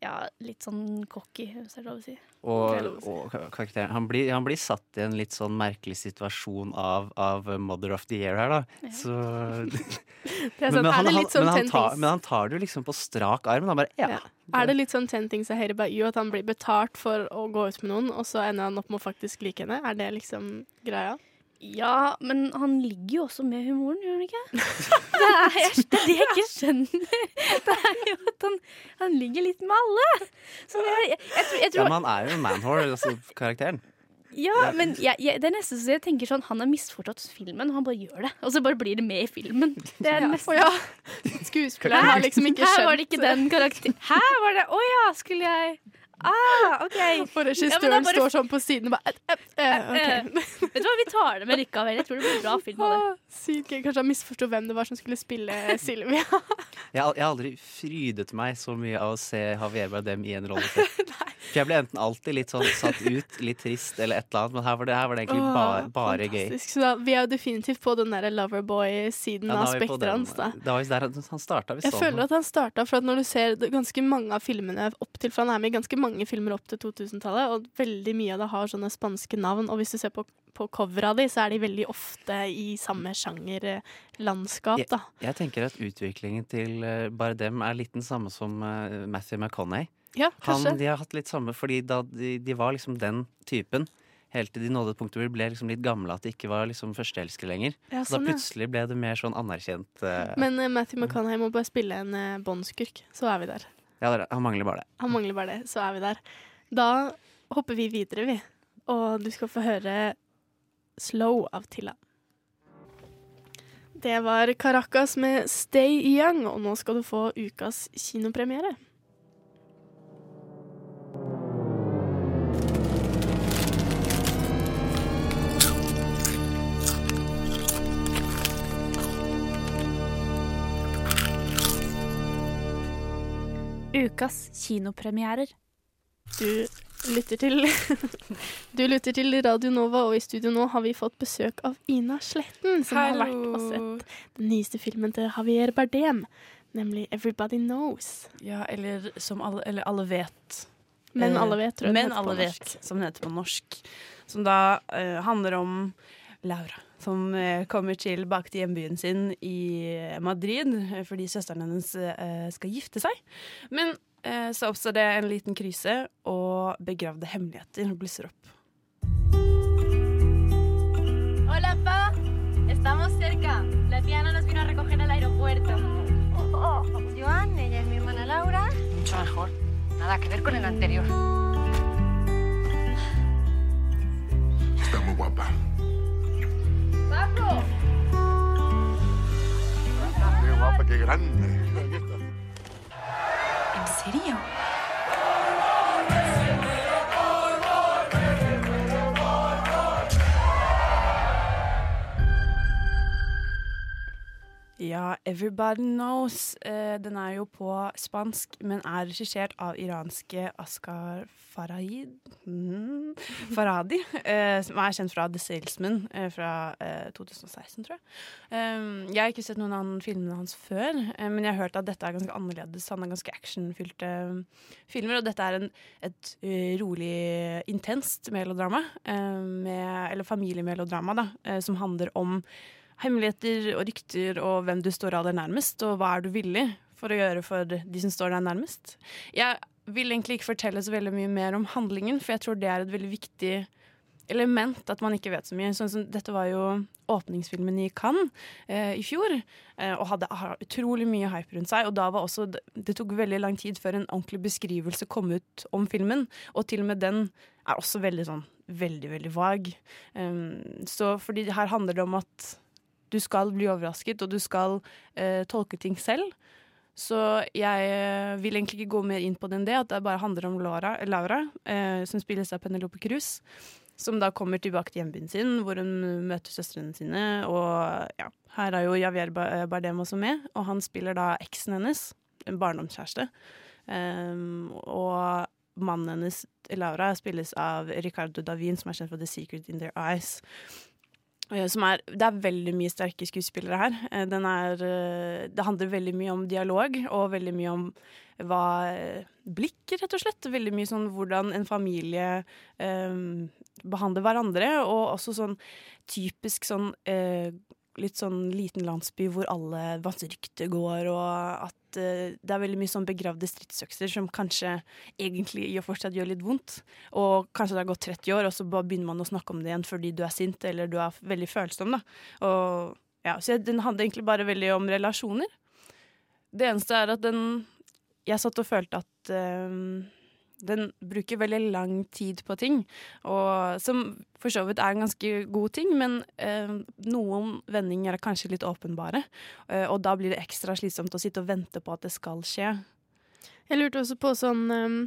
ja, litt sånn cocky, hvis det er lov å si. Og, og karakteren han blir, han blir satt i en litt sånn merkelig situasjon av, av Mother of the Year her, da. Så [laughs] Det er sant. Er det litt sånn men, han tar, men han tar det jo liksom på strak arm. Han bare ja. Er det litt sånn Ten Things I Hate About You, at han blir betalt for å gå ut med noen, og så ender han opp med å faktisk like henne? Er det liksom greia? Ja, men han ligger jo også med humoren, gjør han ikke? [laughs] Det er, jeg, det er det jeg ikke skjønner. Det er jo at han, han ligger litt med alle. Så jeg, jeg, jeg, tror, ja, men han er jo en manhore, altså karakteren. Ja, men jeg, jeg, det er nesten så jeg tenker sånn Han har misforstått filmen, og han bare gjør det. Og så bare blir det med i filmen. Det er Ja. nesten ja. Skuespilleren har liksom ikke skjønt Her var det ikke den karakteren. Her var det Å ja, skulle jeg Ah, OK. Og regissøren Ja, bare- står sånn på siden og bare eh, eh, Eh. Vet du hva, vi tar det med likevel. Jeg tror det blir bra film av det. Å, Sykt gøy. Kanskje han misforsto hvem det var som skulle spille Silvia. Jeg, har- jeg har aldri frydet meg så mye av å se Havier Bardem i en rolle før. [laughs] For jeg ble enten alltid litt sånn satt ut, litt trist eller et eller annet, men her var det, her var det egentlig bare, bare gøy. Så da, vi er jo definitivt på den der Loverboy-siden Ja, av er spekteret hans. da. Det var der han- starta. Jeg føler at han starta, for at når du ser ganske mange av filmene opp til For han er med i ganske mange filmer opp til 2000-tallet, og veldig mye av det har sånne spanske navn. Og hvis du ser på, på covera di, så er de veldig ofte i samme sjangerlandskap, da. jeg tenker at utviklingen til bare Bardem er litt den samme som eh, Matthew McConney. Ja, Han, de har hatt litt samme, fordi da de, de var liksom den typen. Helt til de nådde et punkt hvor de ble liksom litt gamle, at de ikke var liksom førsteelskere lenger. Ja, så sånn, da plutselig ble det mer sånn anerkjent. Uh, Men uh, Matthew McConaughey må bare spille en uh, båndskurk, så er vi der. ja, han mangler bare det. Han mangler bare det, så er vi der. Da hopper vi videre, vi. Og du skal få høre 'Slow' av Tilla. Det var Caracas med 'Stay Young', og nå skal du få ukas kinopremiere. Ukas kinopremierer. Du lytter til [laughs] Du lytter til Radio Nova, og i studio nå har vi fått besøk av Ina Sletten, som har vært og sett den nyeste filmen til Javier Bardem, nemlig 'Everybody Knows'. Ja, eller som alle, eller alle vet. Men Eh, alle vet, tror jeg Men alle norsk. vet, som den heter på norsk. Som da uh, handler om Laura, som eh, kommer tilbake til hjembyen sin i Madrid eh, fordi søsteren hennes eh, skal gifte seg. Men eh, så oppstår det en liten krise, og begravde hemmeligheter blusser opp. Hola, pa. Estamos cerca. La tía Ana nos vino a recoger al aeropuerto. Oh, Joan, ella es mi hermana Laura. Mucho mejor. Nada que ver con el anterior. Está muy guapa. ¡Paco! Qué guapa, qué grande. ¿En serio? Ja, 'Everybody Knows'. Eh, den er jo på spansk, men er regissert av iranske Askar Farahid mm, Faradi, eh, som er kjent fra 'The Salesman' eh, fra eh, 2016, tror jeg. Um, jeg har ikke sett noen av filmene hans før, eh, men jeg har hørt at dette er ganske annerledes. Han har ganske actionfylte filmer, og dette er en, et eh, rolig, intenst melodrama, eh, med, eller familiemelodrama, da, eh, som handler om hemmeligheter og rykter og hvem du står av deg nærmest, og hva er du villig for å gjøre for de som står deg nærmest. Jeg vil egentlig ikke fortelle så veldig mye mer om handlingen, for jeg tror det er et veldig viktig element at man ikke vet så mye. Sånn som, dette var jo åpningsfilmen i Cannes eh, i fjor, eh, og hadde utrolig mye hype rundt seg. Og da var også, det tok veldig lang tid før en ordentlig beskrivelse kom ut om filmen, og til og med den er også veldig sånn veldig, veldig vag. Um, så fordi her handler det om at du skal bli overrasket, og du skal eh, tolke ting selv. Så jeg eh, vil egentlig ikke gå mer inn på det enn det, at det bare handler om Laura, Laura eh, som spilles av Penelope Cruz, som da kommer tilbake til hjembyen sin, hvor hun møter søstrene sine. Og ja, her er jo Javier Bardem også med, og han spiller da eksen hennes, en barndomskjæreste. Um, og mannen hennes, Laura, spilles av Ricardo Davin, som er kjent for The Secret in Their Eyes. Eh, er, det er veldig mye sterke skuespillere her. Eh, er, eh, det handler veldig mye om dialog, og veldig mye om hva Blikk, rett og slett. Veldig mye sånn hvordan en familie eh, behandler hverandre, og også sånn typisk sånn eh, Litt sånn liten landsby hvor alle hva rykte går, og at uh, det er veldig mye sånn begravde stridsøkser som kanskje egentlig gjør fortsatt gjør litt vondt. Og kanskje det har gått 30 år, og så bare begynner man å snakke om det igjen fordi du er sint eller du er veldig følsom. da. Og, ja, så den handler egentlig bare veldig om relasjoner. Det eneste er at den Jeg satt og følte at eh, den bruker veldig lang tid på ting, og som for så vidt er en ganske god ting, men eh, noen vendinger er kanskje litt åpenbare, eh, og da blir det ekstra slitsomt å sitte og vente på at det skal skje. Jeg lurte også på sånn um,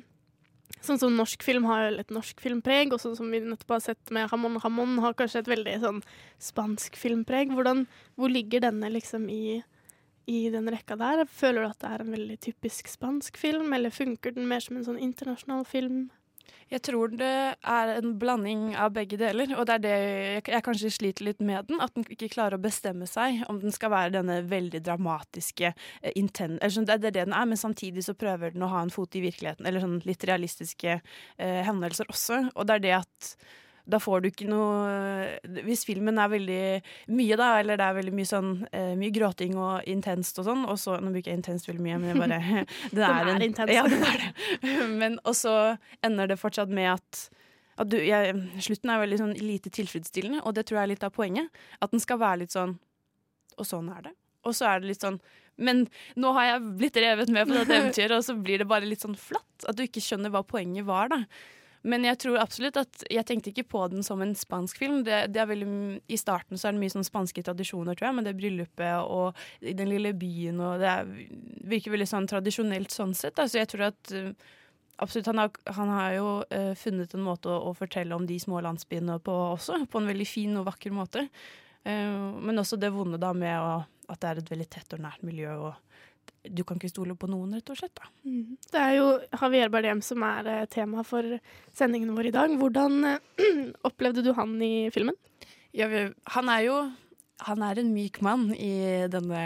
Sånn som norsk film har et norsk filmpreg, og sånn som vi nettopp har sett med Ramón Ramón, har kanskje et veldig sånn spansk filmpreg. Hvordan, hvor ligger denne liksom i, i den rekka der? Føler du at det er en veldig typisk spansk film, eller funker den mer som en sånn internasjonal film? Jeg tror det er en blanding av begge deler, og det er det jeg, kanskje sliter litt med den. At den ikke klarer å bestemme seg om den skal være denne veldig dramatiske eh, inten... Sånn, det er det den er, men samtidig så prøver den å ha en fot i virkeligheten, eller sånn litt realistiske eh, hendelser også. Og det er det at da får du ikke noe Hvis filmen er veldig mye, da, eller det er veldig mye sånn eh, Mye gråting og intenst og sånn, og så Nå bruker jeg intenst veldig mye, men jeg bare [laughs] Den Den er en- intens. Ja, den er det. [laughs] Men og så ender det fortsatt med at at du, jeg, slutten er veldig sånn lite tilfredsstillende, og det tror jeg er litt av poenget. At den skal være litt sånn Og sånn er det. Og så er det litt sånn Men nå har jeg blitt revet med på dette eventyret, og så blir det bare litt sånn flatt. At du ikke skjønner hva poenget var, da. Men jeg tror absolutt at Jeg tenkte ikke på den som en spansk film. Det, det veldig, I starten så er det mye sånn spanske tradisjoner, tror jeg, med det bryllupet og i den lille byen, og det er, virker veldig sånn tradisjonelt sånn sett. Da. Så jeg tror at uh, absolutt han har, han har jo uh, funnet en måte å, å fortelle om de små landsbyene på også, på en veldig fin og vakker måte. Uh, men også det vonde da med å, at det er et veldig tett og nært miljø. og du kan ikke stole på noen, rett og slett. da. Mm. Det er jo Javier Bardem som er eh, tema for sendingen vår i dag. Hvordan eh, [clears throat] opplevde du han i filmen? Ja, han er jo han er en myk mann i denne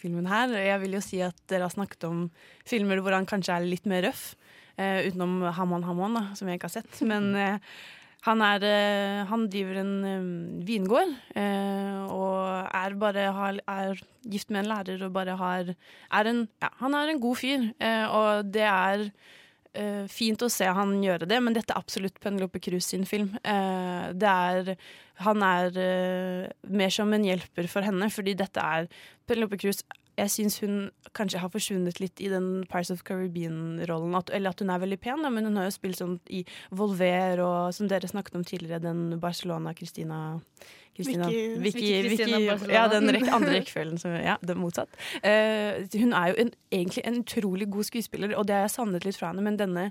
filmen her. Jeg vil jo si at dere har snakket om filmer hvor han kanskje er litt mer røff. eh, utenom Haman Haman, da, som jeg ikke har sett. Men eh, han, er, eh, han driver en eh, vingård eh, og er bare er gift med en lærer og bare har er en, ja, Han er en god fyr, og det er fint å se han gjøre det, men dette er absolutt Penelope Cruz sin film. Er Han er mer som en hjelper for henne, fordi dette er Penelope Cruz jeg syns hun kanskje har forsvunnet litt i den Pirates of Caribbean-rollen. Eller at hun er veldig pen, da, men hun har jo spilt sånn i Volver og som dere snakket om tidligere, den Barcelona-Christina Christina- Vicky- Vicky Christina Barcelona. Ja, den rek [laughs] andre rekkefølgen. Ja, det er motsatt. Uh, hun er jo en, egentlig en utrolig god skuespiller, og det har jeg savnet litt fra henne, men denne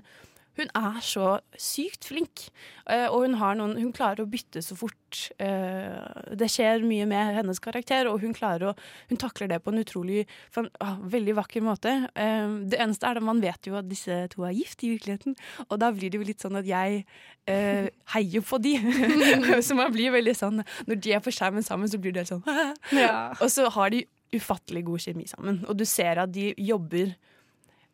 hun er så sykt flink, eh, og hun, har noen, hun klarer å bytte så fort. Eh, det skjer mye med hennes karakter, og hun, å, hun takler det på en utrolig en, ah, veldig vakker måte. Eh, det eneste er at man vet jo at disse to er gift i virkeligheten, og da blir det jo litt sånn at jeg eh, heier på de. [laughs] så man blir veldig sånn Når de er på skjermen sammen, så blir det sånn [laughs] Ja. Og så har de ufattelig god kjemi sammen, og du ser at de jobber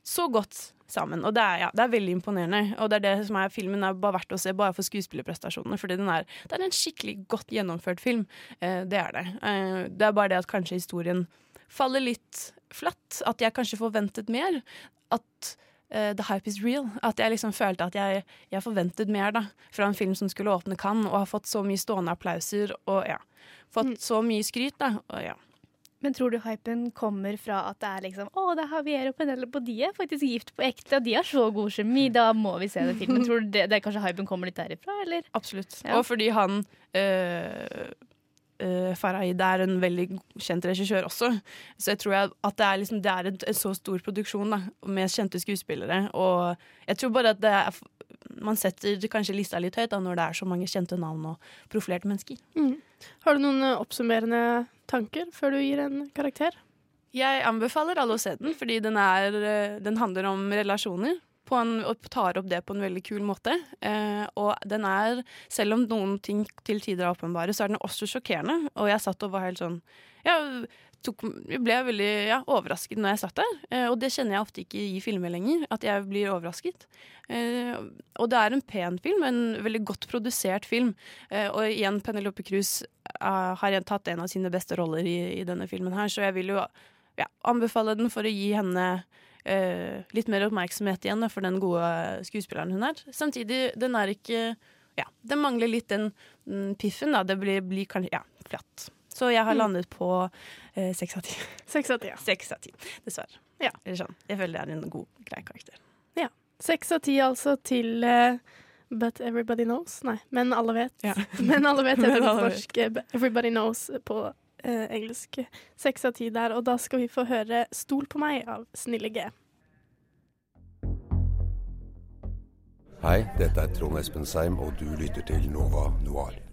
så godt sammen. Og det er, ja, det er veldig imponerende. Og det er det som er filmen er bare verdt å se bare for skuespillerprestasjonene. Fordi den er, det er en skikkelig godt gjennomført film. Eh, det er det. Eh, det er bare det at kanskje historien faller litt flatt. At jeg kanskje forventet mer. At eh, the hype is real. At jeg liksom følte at jeg, jeg forventet mer da, fra en film som skulle åpne Cannes, og har fått så mye stående applauser og ja, fått så mye skryt. da, og ja. Men tror du hypen kommer fra at det er liksom Å, det er Javier og Penelope, og de er faktisk gift på ekte, og de har så god kjemi, da må vi se det filmen. Tror du det, det kanskje hypen kommer litt derifra, eller? Absolutt. Ja. Og fordi han uh, Farahid er en veldig kjent regissør også, så jeg tror jeg at det er, liksom, det er en, en så stor produksjon da, med kjente skuespillere. Og jeg tror bare at det er man setter kanskje lista litt høyt da, når det er så mange kjente navn og profilerte mennesker. Mm. Har du noen eh, oppsummerende tanker før du gir en karakter? Jeg anbefaler alle å se den, fordi den, er, eh, den handler om relasjoner. En, og tar opp det på en veldig kul måte. Eh, og den er, selv om noen ting til tider er åpenbare, så er den også sjokkerende. Og jeg satt og var helt sånn Jeg, tok, jeg ble veldig ja, overrasket når jeg satt der. Eh, og det kjenner jeg ofte ikke i filmer lenger, at jeg blir overrasket. Eh, og det er en pen film, en veldig godt produsert film. Eh, og igjen, Penelope Cruz eh, har tatt en av sine beste roller i, i denne filmen her, så jeg vil jo ja, anbefale den for å gi henne eh, litt mer oppmerksomhet igjen da, for den gode skuespilleren hun er. Samtidig, den er ikke Ja, den mangler litt den den piffen, da. Det blir, blir kanskje Ja, flatt. Så jeg har Mm. landet på seks av ti. [laughs] Seks av ti, ja. Seks av ti, dessverre. Ja. Eller sånn. Jeg føler det er en god, grei karakter. Ja. Seks av ti altså til uh, But Everybody Knows. Nei, Men alle vet. [laughs] Men alle vet heter det på norsk. eh, Everybody Knows på uh, engelsk. Seks av ti der. Og da skal vi få høre Stol på meg av Snille G. Hei, dette er Trond Espen Seim, og du lytter til Nova Noir.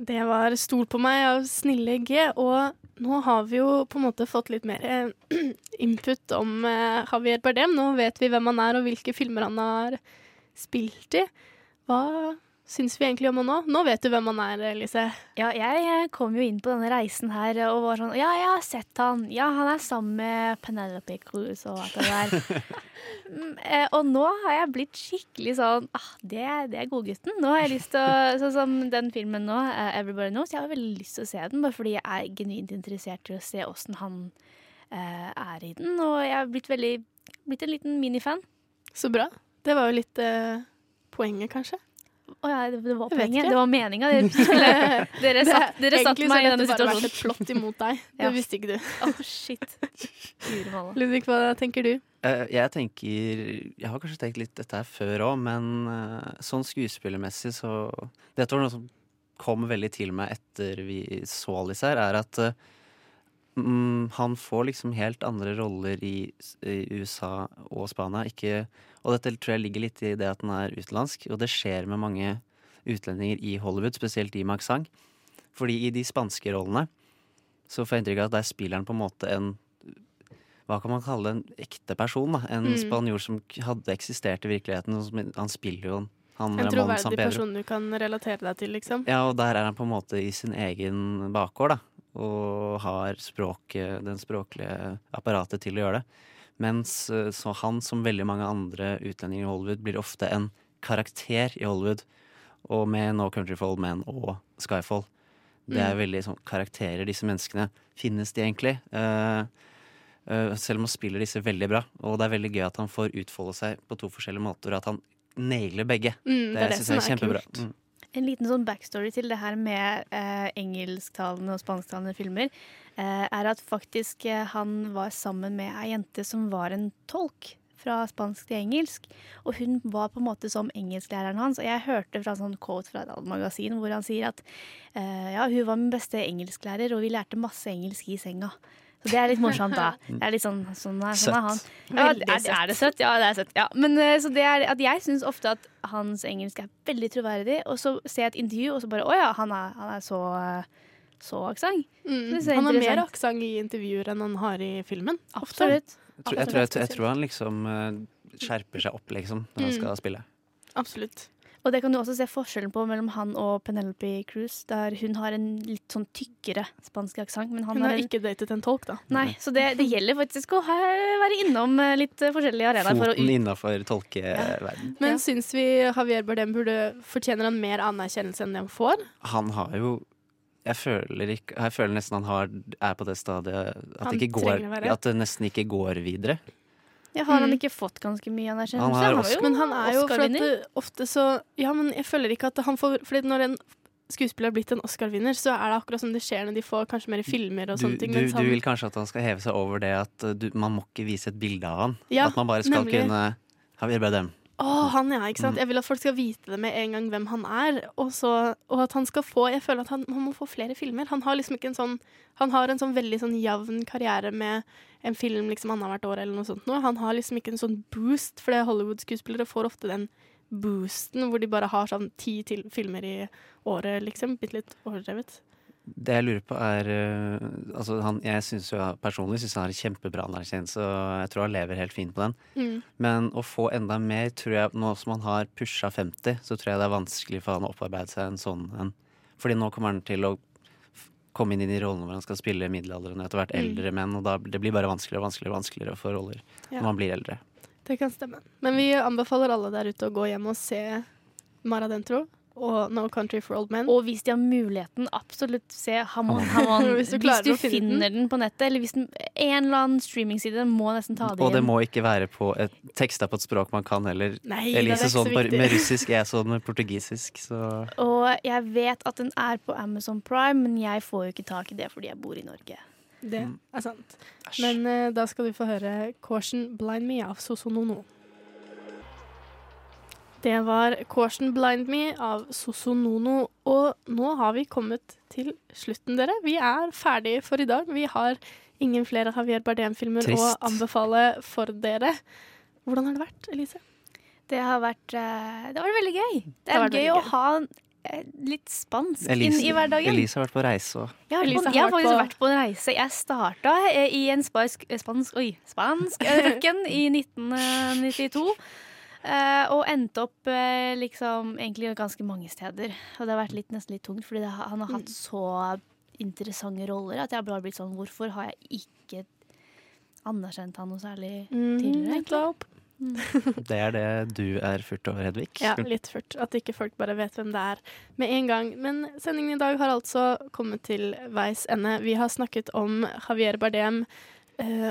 Det var Stol på meg av Snille G, og nå har vi jo på en måte fått litt mer eh, [clears throat] input om eh, Javier Bardem. Nå vet vi hvem han er og hvilke filmer han har spilt i. Hva syns vi egentlig om han nå? Nå vet du hvem han er, Lise. Ja, jeg kom jo inn på denne reisen her og var sånn Ja, jeg har sett han. Ja, han er sammen med Penelope Cruz og alt det der. [laughs] Mm, eh, og nå har jeg blitt skikkelig sånn ah, det, det er godgutten. Nå har jeg lyst til å Sånn som den filmen nå, eh, 'Everybody Knows'. Jeg har veldig lyst til å se den, bare fordi jeg er genuint interessert i å se åssen han eh, er i den. Og jeg har blitt veldig Blitt en liten minifan. Så bra. Det var jo litt eh, poenget, kanskje. Å ja, det, var poenget. Det var meninga. Dere, [laughs] dere satt, dere satt Egentlig så meg i har denne dette bare vært situasjonen. et plott imot deg. [laughs] Det Ja. visste ikke du. Oh, shit. Ludvig, hva tenker du? Uh, Jeg tenker Jeg har kanskje tenkt litt dette her før òg, men uh, sånn skuespillermessig så Dette var noe som kom veldig til meg etter vi så Alice her, er at eh, mm, han får liksom helt andre roller i, i USA og Spania. Ikke, og dette tror jeg ligger litt i det at han er utenlandsk, og det skjer med mange utlendinger i Hollywood, spesielt i Maxang. Fordi i de spanske rollene så får jeg inntrykk av at der spiller han på en måte en hva kan man kalle det, en ekte person? da En Mm. spanjol som hadde eksistert i virkeligheten. som- Han spiller jo han En troverdig person du kan relatere deg til, liksom. Ja, og der er han på en måte i sin egen bakgård, da. Og har språket, den språklige apparatet til å gjøre det. Mens eh, så han, som veldig mange andre utlendinger i Hollywood, blir ofte en karakter i Hollywood. Og med No Country for Old Men og Skyfall. Det er Mm. veldig sånn karakterer, disse menneskene. Finnes de egentlig? Uh, uh, selv om han spiller disse veldig bra. Og det er veldig gøy at han får utfolde seg på to forskjellige måter, og at han nailer begge. Mm, det er det syns jeg er kjempebra. kult. Mm. En liten sånn backstory til det her med eh, engelsktalende og spansktalende filmer, eh, er at faktisk eh, han var sammen med ei jente som var en tolk fra spansk til engelsk. Og hun var på en måte som engelsklæreren hans. Og jeg hørte fra en sånn quote fra et magasin hvor han sier at eh, ja, hun var min beste engelsklærer, og vi lærte masse engelsk i senga. Så det er litt morsomt, da. [laughs] Det er litt sånn, sånn, er, sånn er han. Ja, er, er det søtt? Ja, det er søtt. Ja. Men eh, så det er at jeg syns ofte at hans engelsk er veldig troverdig, og så ser jeg et intervju, og så bare Å ja, han er, han er så så aksent. Mm. Er Han har mer aksent i intervjuer enn han har i filmen. Absolutt. Absolutt. Jeg tror, jeg, jeg, jeg tror han liksom eh, skjerper seg opp, liksom, når han Mm. skal spille. Absolutt. Og det kan du også se forskjellen på mellom han og Penelope Cruz, der hun har en litt sånn tykkere spansk aksent. Hun har en, ikke datet en tolk, da. Nei, så det, det gjelder faktisk å være innom eh, litt forskjellige arenaer for å Foten ut... innafor tolkeverden. Men syns vi Javier Bardem burde fortjener han mer anerkjennelse enn det han får? Han har jo jeg føler, ikke, jeg føler nesten han har, er på det stadiet at Han det, ikke går, at det nesten ikke går videre. Ja, har han Mm. ikke fått ganske mye anerkjennelse? Han var Oscar- Men han er jo Oscar-vinner. ofte så Ja, men jeg føler ikke at han får Fordi når en skuespiller har blitt en Oscar-vinner, så er det akkurat som det skjer når de får kanskje mer filmer og Du, sånne ting. du, mens du vil kanskje at han skal heve seg over det at uh, du, man må ikke vise et bilde av han. Ja, at man bare skal nemlig. kunne Javier Bardem. Å, han ja, ikke sant. Mm. Jeg vil at folk skal vite det med en gang hvem han er. Og, så, og at han skal få Jeg føler at han, han må få flere filmer. Han har liksom ikke en sånn Han har en sånn veldig sånn jevn karriere med en film liksom annethvert år eller noe sånt. Nå. Han har liksom ikke en sånn boost, for Hollywood-skuespillere får ofte den boosten hvor de bare har sånn ti filmer i året, liksom. Bitte litt overdrevet. Det jeg lurer på er eh, altså han, Jeg synes jo personlig synes han har kjempebra anerkjennelse, og jeg tror han lever helt fint på den. Mm. Men å få enda mer, tror jeg nå som han har pusha 50, så tror jeg det er vanskelig for han å opparbeide seg en sånn en. Fordi nå kommer han til å komme inn i de rollene hvor han skal spille middelaldrende, etter hvert Mm. eldre menn, og da det blir bare vanskeligere og vanskeligere, vanskeligere få roller Ja. når man blir eldre. Det kan stemme. Men vi anbefaler alle der ute å gå hjem og se Mara Dentro og No Country for Old Men. Og hvis de har muligheten, absolutt se Hamon Hamon. Hvis [laughs] hvis du du, å finne finner den. på nettet, eller hvis den, en eller annen streamingside må nesten ta det Og det må ikke være på et teksta på et språk man kan heller. Nei, det er Elise sånn så med [laughs] russisk, jeg sånn med portugisisk, så Og jeg vet at den er på Amazon Prime, men jeg får jo ikke tak i det fordi jeg bor i Norge. Det er sant. Men uh, da skal du få høre Caution Blind Me av Sosonono. Det var Caution Blind Me av Sosonono, og nå har vi kommet til slutten, dere. Vi er ferdige for i dag. Vi har ingen flere Javier Bardem-filmer å anbefale for dere. Hvordan har det vært, Elise? Det har vært, eh, det var veldig gøy. Det er det gøy gøy å ha eh, litt spansk Elise, inn i hverdagen. Elise har vært på reise og Jeg har, Elise har jeg har faktisk på- vært på en reise. Jeg starta eh, i en spansk, eh, spansk Oi, spansk [laughs] ørken i 1992. eh, og endte opp eh, liksom egentlig ganske mange steder. Og det har vært litt, nesten litt tungt, fordi det, han har hatt så interessante roller at jeg har bare blitt sånn Hvorfor har jeg ikke anerkjent han noe særlig tidligere? Mm. [laughs] Det er det du er furt over, Hedvig. Ja, litt furt. At ikke folk bare vet hvem det er med en gang. Men sendingen i dag har altså kommet til veis ende. Vi har snakket om Javier Bardem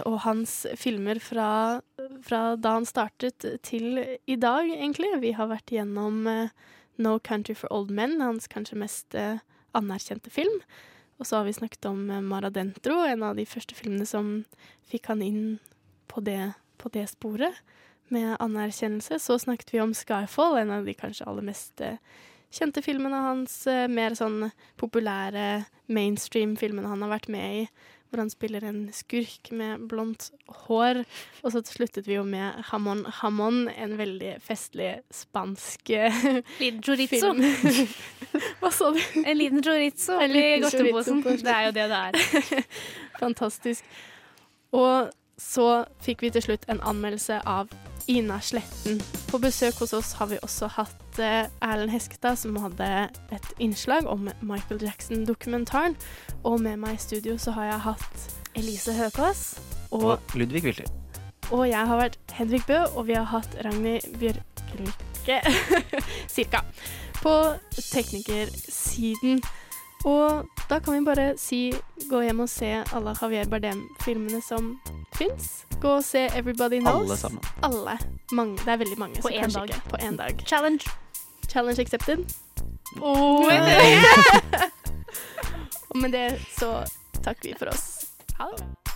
og hans filmer fra, fra da han startet til i dag, egentlig. Vi har vært gjennom eh, No Country for Old Men, hans kanskje mest eh, anerkjente film. Og så har vi snakket om Maradentro, en av de første filmene som fikk han inn på det, på det sporet med anerkjennelse. Så snakket vi om Skyfall, en av de kanskje aller mest eh, kjente filmene hans. eh, Mer sånn populære mainstream-filmene han har vært med i. Hvor han spiller en skurk med blondt hår. Og så sluttet vi jo med Hamon Hamon, en veldig festlig spansk eh, Liten chorizo. [laughs] Hva sa du? En liten chorizo En liten godteposen. Det er jo det det er. [laughs] Fantastisk. Og så fikk vi til slutt en anmeldelse av Ina Sletten. På besøk hos oss har vi også hatt eh, Erlend Heskestad, som hadde et innslag om Michael Jackson-dokumentaren. Og med meg i studio så har jeg hatt Elise Høkås. Og, Og Ludvig Wilter. og jeg har vært Henrik Bø, og vi har hatt Ragnhild Bjørkelykke [laughs] cirka på teknikersiden. Og da kan vi bare si gå hjem og se alle Javier Bardem-filmene som fins. Gå og se Everybody Knows. Alle sammen. Alle. Mange. Det er veldig mange. På én dag. Ikke. På én dag. Challenge. Challenge accepted. Oh, [laughs] Og med det så takker vi for oss. Ha det.